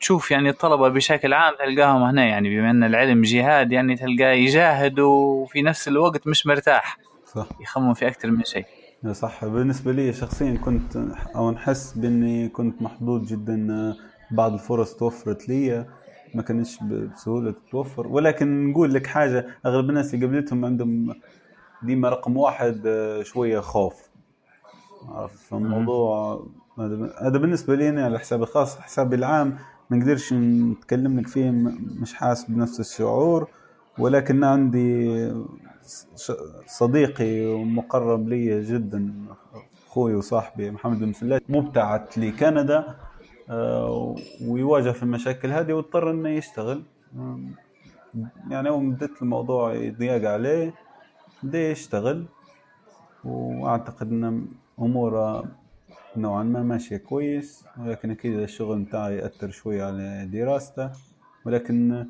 تشوف يعني الطلبة بشكل عام تلقاهم هنا يعني بما أن العلم جهاد يعني تلقاه يجاهد وفي نفس الوقت مش مرتاح. صح. يخمم في أكثر من شيء. صح. بالنسبة لي شخصيا كنت أو نحس بإني كنت محظوظ جدا بعض الفرص توفرت لي ما كانتش بسهولة تتوفر ولكن نقول لك حاجة أغلب الناس اللي قبلتهم عندهم ديما رقم واحد آه، شوية خوف. عرفت؟ فالموضوع هذا بالنسبة لي أنا على حسابي الخاص. حسابي العام ما نقدرش نتكلم لك فيه مش حاسس بنفس الشعور. ولكن عندي صديقي ومقرب لي جدا أخوي وصاحبي محمد بن مسلات مبتعث لكندا. ويواجه في المشاكل هذه واضطر إنه يشتغل. يعني هو مدت الموضوع يضيق عليه بدأ يشتغل. وأعتقد إن أموره نوعا ما ماشية كويس ولكن أكيد الشغل متاعه يأثر شوية على دراسته. ولكن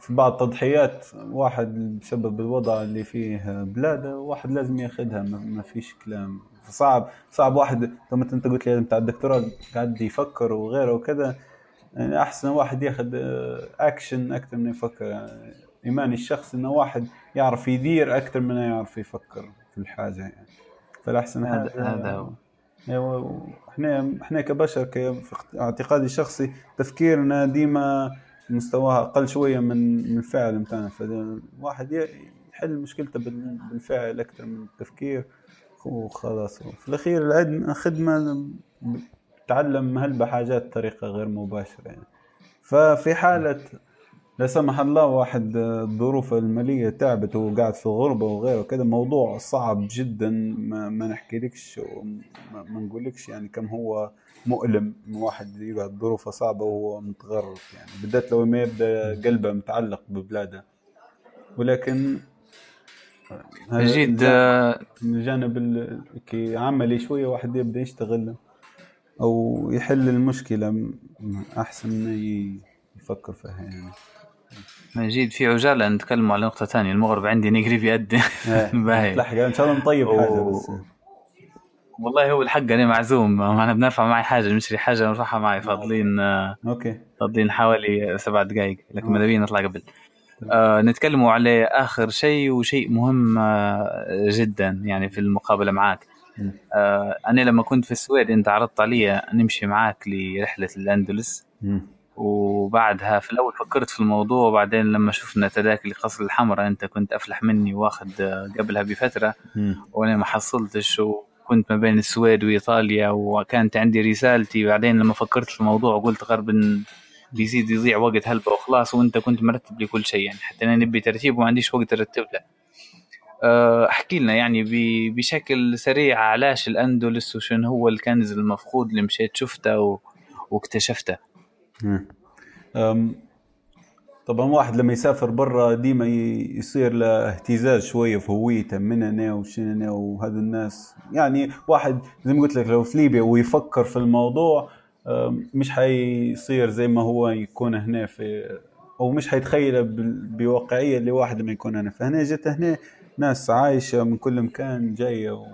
في بعض التضحيات واحد بسبب الوضع اللي فيه بلاده واحد لازم ياخذها ما ما فيش كلام. صعب صعب واحد. كما انت قلت لي بتاع الدكتوراه قاعد يفكر وغيره وكذا يعني أحسن واحد ياخذ آه، اكشن أكثر من يفكر. يعني إيماني الشخص إنه واحد يعرف يدير أكثر من يعرف يفكر في الحاجة يعني. فالأحسن هذا- حاجة هذا هو. أيوه إحنا إحنا كبشر في اعتقادي الشخصي تفكيرنا ديما مستواها أقل شوية من من الفعل بتاعنا. فالواحد يحل مشكلته بال- بالفعل أكثر من التفكير وخلاص. في الأخير العلم خدمه تعلم هلبة حاجات بطريقة غير مباشرة يعني. ففي حالة لا سمح الله واحد الظروف المالية تعبت وقاعد في الغربة وغيره كذا موضوع صعب جدا ما, ما نحكيلكش وما ما نقولكش يعني كم هو مؤلم. واحد يقعد ظروفه صعبة وهو متغرب يعني. بالذات لو ما يبدأ قلبه متعلق ببلاده. ولكن آه، من الجانب ال- كي عملي شوية واحد يبدأ يشتغل أو يحل المشكلة م- أحسن من ي- يفكر فيها يعني. مجيد في عجالة نتكلم على نقطة ثانية. المغرب عندي نقري بيد *laughs* باهي. تلحق إن شاء الله نطيب حاجة و- بس والله هو الحق أنا معزوم. أنا بنرفع معي حاجة نشتري حاجة نرفعها معي. فاضلين آه، أوكي. فاضلين حوالي سبع دقائق لكن ماذا بينا نطلع قبل. آه نتكلموا على آخر شيء وشيء مهم آه جدا يعني في المقابلة معك آه أنا لما كنت في السويد أنت عرضت علي نمشي معك لرحلة الأندلس. وبعدها في الأول فكرت في الموضوع وبعدين لما شفنا تذاكر لقصر الحمراء أنت كنت أفلح مني واخد قبلها بفترة. وأنا ما حصلتش وكنت ما بين السويد وإيطاليا وكانت عندي رسالتي. بعدين لما فكرت في الموضوع قلت غرب بيزيد يضيع وقت هلبة وخلاص وانت كنت مرتب لي كل شيء يعني. حتى أنا نبي ترتيب وما عنديش وقت ارتب له. آه، احكي لنا يعني بشكل سريع علاش الأندلس وشنو هو الكنز المفقود اللي مشيت شفته واكتشفته. طبعا واحد لما يسافر برا ديما يصير له اهتزاز شوية في هويته من أنا وشنو أنا وهذا الناس. يعني واحد زي ما قلت لك لو في ليبيا ويفكر في الموضوع مش حيصير زي ما هو يكون هنا في أو مش حيتخيله بواقعية اللي واحد لما يكون هنا. فهنا جت هنا ناس عايشة من كل مكان جاية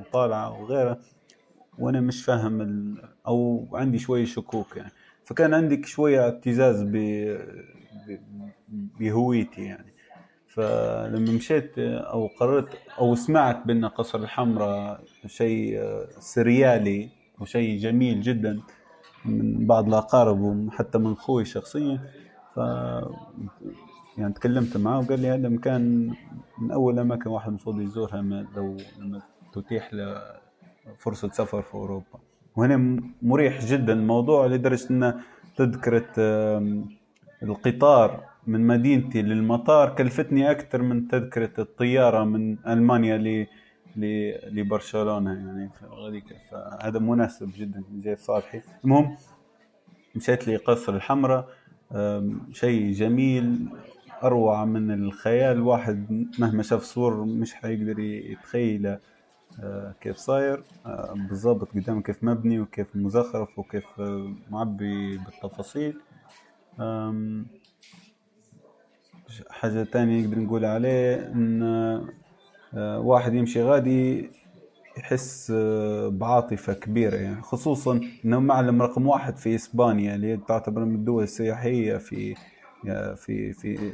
وطالعة وغيره وأنا مش فاهم ال... أو عندي شوية شكوك يعني. فكان عندك شوية اعتزاز ب... بهويتي يعني. فلما مشيت أو قررت أو سمعت بأن قصر الحمراء شيء سريالي وشيء جميل جدا من بعض الأقارب وحتى من أخوي شخصيا. ف يعني تكلمت معاه وقال لي هذا مكان من أول أماكن واحد المفروض يزورها لو لما تتيح له فرصة سفر في أوروبا. وهنا مريح جدا الموضوع لدرجة ان تذكرة القطار من مدينتي للمطار كلفتني أكثر من تذكرة الطيارة من ألمانيا لبرشلونة يعني غاديك فهذا مناسب جدا جاي صالحي. المهم مشيت لي قصر الحمراء شيء جميل أروع من الخيال. واحد مهما شاف صور مش حيقدر يتخيله أه، كيف صاير أه، بالضبط قدام كيف مبني وكيف مزخرف وكيف معبي بالتفاصيل. حاجة تانية نقدر نقول عليه إن آه، واحد يمشي غادي يحس آه، بعاطفة كبيرة يعني. خصوصا إنه معلم رقم واحد في إسبانيا اللي تعتبر من الدول السياحية في آه، في في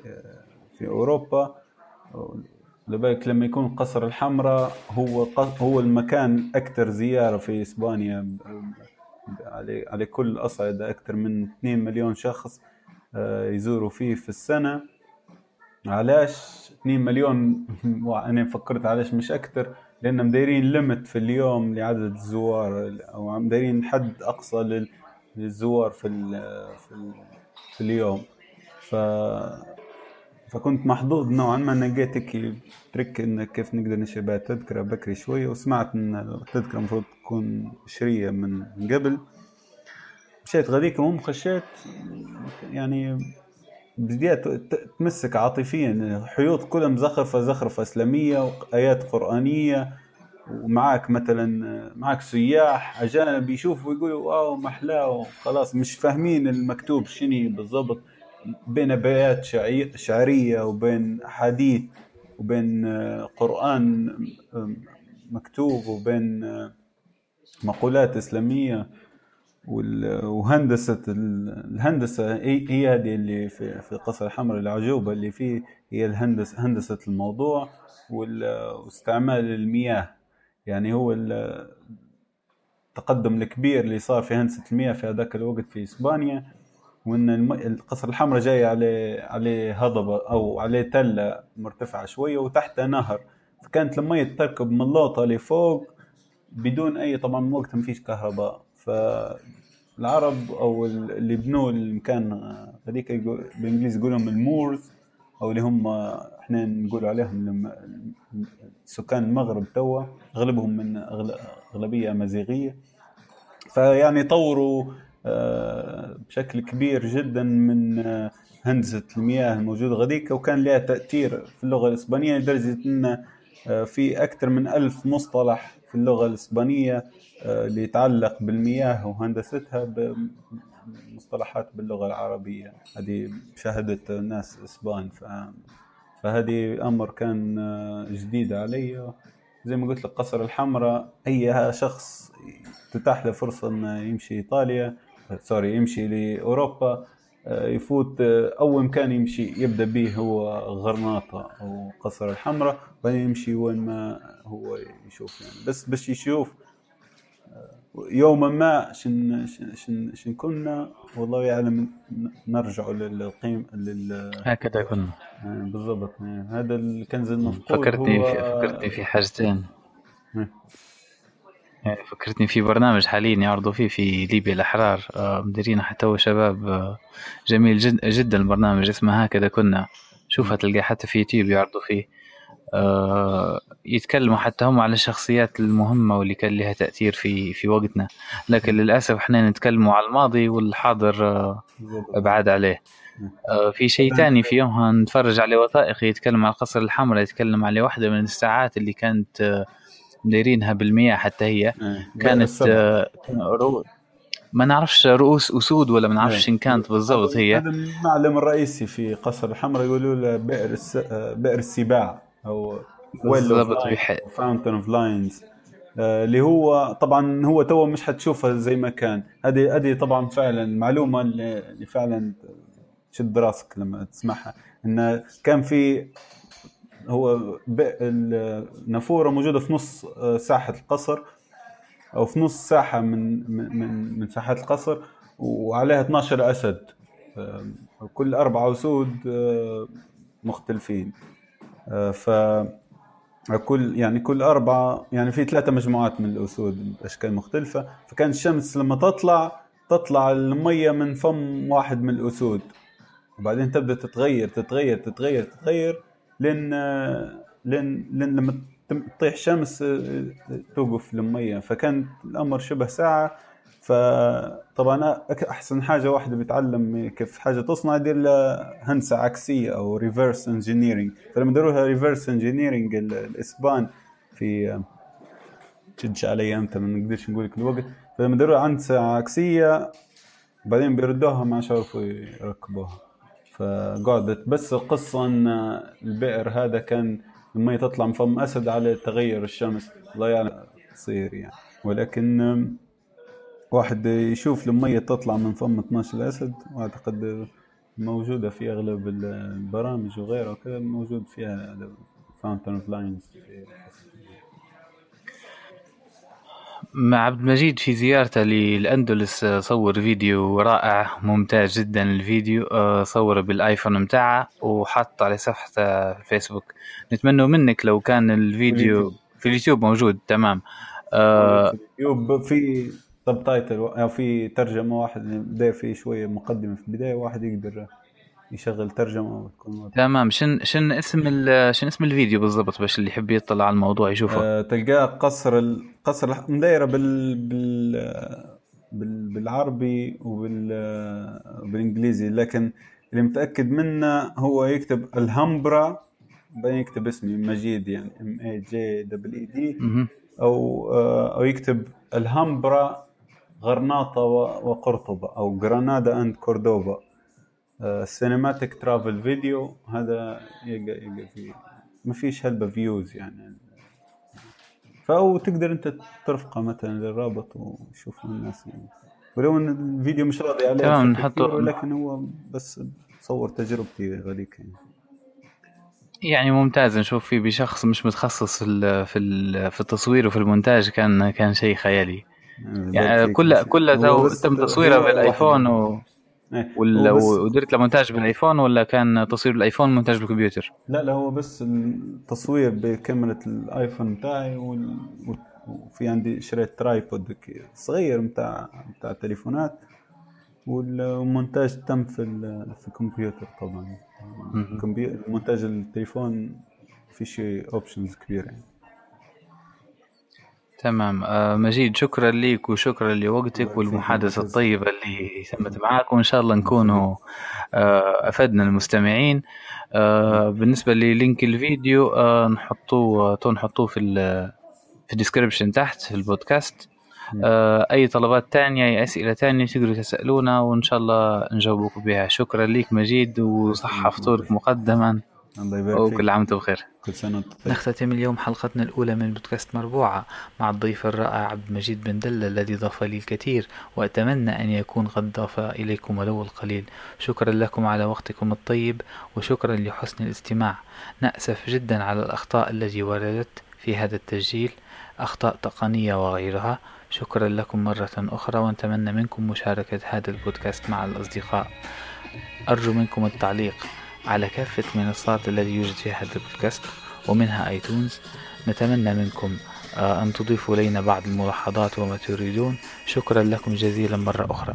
في أوروبا. لبالك لما يكون قصر الحمراء هو هو المكان أكثر زيارة في إسبانيا. على على كل الاصعدة أكثر من 2 مليون شخص يزوروا فيه في السنة. علاش؟ 2 مليون. *laughs* أنا فكرت علاش مش أكثر لأن مدايرين ليمت في اليوم لعدد الزوار أو مدايرين حد أقصى للزوار في ال في, ال في اليوم. ف فكنت محظوظ نوعا ما نقيت هيك ترك ان كيف نقدر نشري بها تذكرة بكري شوية وسمعت إن التذكرة المفروض تكون شرية من قبل. مشيت غاديك المهم خشيت يعني بديت تمسك عاطفيا. حيوط كلها مزخرفة زخرفة إسلامية وآيات قرآنية ومعاك مثلا معاك سياح أجانب يشوفوا ويقولوا واو محلاه وخلاص. مش فاهمين المكتوب شنو بالضبط. بين ابيات شعرية وبين احاديث وبين قرآن مكتوب وبين مقولات إسلامية. وهندسة الهندسة هي هذه اللي في في قصر الحمراء العجوبة اللي فيه هي الهندسه هندسة الموضوع واستعمال المياه. يعني هو التقدم الكبير اللي صار في هندسة المياه في هذاك الوقت في إسبانيا وإن القصر الحمراء جاي عليه عليه هضبة أو عليه تلة مرتفعة شوية وتحتها نهر. فكانت المية تركب من اللوطة لفوق بدون أي طبعا وقتها ما فيش كهرباء. فالعرب أو اللي بنوا المكان هذيك بالإنجليزي يقولون المورز أو اللي هم إحنا نقول عليهم سكان المغرب توا أغلبهم من أغلبية أمازيغية. فيعني طوروا آه، بشكل كبير جدا من آه، هندسة المياه الموجودة غاديك وكان لها تأثير في اللغة الإسبانية لدرجة إن آه، في أكثر من ألف مصطلح في اللغة الإسبانية اللي يتعلق بالمياه وهندستها بمصطلحات باللغة العربية. هذه شهدت ناس إسبان ف... فهذه أمر كان جديد علي. زي ما قلت لك قصر الحمراء أي شخص تتاح له فرصة إنه يمشي إيطاليا سوري يمشي لأوروبا آه، يفوت آه، أول مكان يمشي يبدأ به هو غرناطة أو قصر الحمراء بعدين يمشي وين ما هو يشوف يعني. بس باش يشوف آه، يوما ما شن شن شن, كنا والله يعلم نرجع للقيم لل هكذا كنا. بالضبط. هذا الكنز المفقود فكرتني هو... في فكرتني في حاجتين. يعني فكرتني في برنامج حاليا يعرضوا فيه في ليبيا الأحرار. آه، مديرين حتى هو شباب آه، جميل جد جدا البرنامج. اسمه هكذا كنا. شوفها تلقاه حتى في يوتيوب يعرضوا فيه. آه، يتكلموا حتى هم على الشخصيات المهمة واللي كان لها تأثير في في وقتنا. لكن للأسف إحنا نتكلموا على الماضي والحاضر بعاد عليه. في شيء ثاني في يومها نتفرج عليه وثائقي يتكلم على القصر الحمراء يتكلم على واحدة من الساعات اللي كانت مديرينها بالمياه حتى هي. إيه. كانت آه، ما نعرفش رؤوس أسود ولا ما نعرفش إيه. إن كانت بالضبط هي. هذا المعلم الرئيسي في قصر الحمراء يقولوا له بئر الس... بئر السباع أو بالضبط Fountain of Lions اللي هو طبعا هو تو مش حتشوفها زي ما كان. هذه هذه طبعا فعلا معلومة اللي فعلا تشد راسك لما تسمعها. انه كان في هو النافورة موجودة في نص آه، ساحة القصر أو في نص ساحة من من من ساحات القصر وعليها 12 أسد آه، كل أربعة اسود آه، مختلفين. ف كل يعني كل أربعة يعني في ثلاثة مجموعات من الأسود بأشكال مختلفة. فكان الشمس لما تطلع تطلع المية من فم واحد من الأسود. وبعدين تبدأ تتغير تتغير تتغير تتغير. لأن لأن لأن لما تطيح شمس آه، توقف المية فكان الأمر شبه ساعة. فطبعا أحسن حاجة واحدة بيتعلم كيف حاجة تصنع يدير لها هندسة عكسية أو reverse engineering فلما داروا لها reverse engineering الإسبان في تشدش علي أمتى ما نقدرش نقول لك الوقت. فلما داروا هندسه عكسية بعدين بيردوها ما عرفوا يركبوها. فقعدت بس القصة أن البئر هذا كان المي تطلع من فم أسد على تغير الشمس الله يعلم تصير يعني. ولكن واحد يشوف المية تطلع من فم 12 أسد وأعتقد موجودة في أغلب البرامج وغيرها وكذا موجود فيها fountain of lions مع عبد المجيد في زيارته للأندلس آه، صور فيديو رائع ممتاز جدا الفيديو آه، صوره بالآيفون متاعه وحط على صفحته في الفيسبوك. نتمنى منك لو كان الفيديو في اليوتيوب موجود تمام. آه، في اليوتيوب في subtitle أو في ترجمة واحد داير فيه شوية مقدمة في البداية واحد يقدر يشغل ترجمة وتكون تمام. شن شن اسم شن اسم الفيديو بالضبط باش اللي يحب يطلع على الموضوع يشوفه؟ أه تلقاه قصر القصر مدايرة بال بال بالعربي وبالانجليزي لكن اللي متأكد منه هو يكتب Alhambra بعدين يكتب اسمي مجيد يعني M A J double E D أو آه، أو يكتب Alhambra غرناطة وقرطبة أو Granada and Cordoba cinematic travel video هذا يلقى يلقى فيه ما فيش هلبة views يعني. فأو تقدر أنت ترفقه مثلا للرابط وشوف الناس يعني. ولو إن الفيديو مش راضي عليه تمام نحطه لكن هو بس صور تجربتي غاديك يعني. يعني ممتاز نشوف فيه بشخص مش متخصص في في التصوير وفي المونتاج كان كان شيء خيالي. يعني كل كل تم تصويره بالآيفون و. ولا ودرت له مونتاج بالآيفون ولا كان تصوير بالايفون مونتاج بالكمبيوتر؟ لا لا هو بس التصوير بكاميرا الآيفون بتاعي وفي عندي شريت tripod صغير بتاع بتاع التليفونات والمونتاج تم في في الكمبيوتر طبعا مونتاج التليفون في شيء options كبيرة يعني. تمام. آه مجيد شكرا لك وشكرا لوقتك والمحادثة الطيبة اللي تمت معك وإن شاء الله نكونوا آه أفدنا المستمعين. آه بالنسبة لل link الفيديو نحطوه تو نحطوه في في ال description تحت في البودكاست. آه أي طلبات تانية أي أسئلة تانية تقدروا تسألونا وإن شاء الله نجاوبكم بها. شكرا لك مجيد وصحة فطورك مقدما. الله يبارك وكل فيك. عام وأنتم بخير. كل سنة وأنت طيب نختتم اليوم حلقتنا الأولى من بودكاست مربوعة مع الضيف الرائع عبد المجيد بن دلة الذي ضاف لي الكثير وأتمنى أن يكون قد ضاف إليكم ولو القليل. شكرا لكم على وقتكم الطيب وشكرا لحسن الاستماع. نأسف جدا على الأخطاء التي وردت في هذا التسجيل أخطاء تقنية وغيرها. شكرا لكم مرة أخرى ونتمنى منكم مشاركة هذا البودكاست مع الأصدقاء. أرجو منكم التعليق. على كافة المنصات التي يوجد فيها البودكاست ومنها آيتونز. نتمنى منكم آه، أن تضيفوا إلينا بعض الملاحظات وما تريدون. شكرا لكم جزيلا مرة أخرى.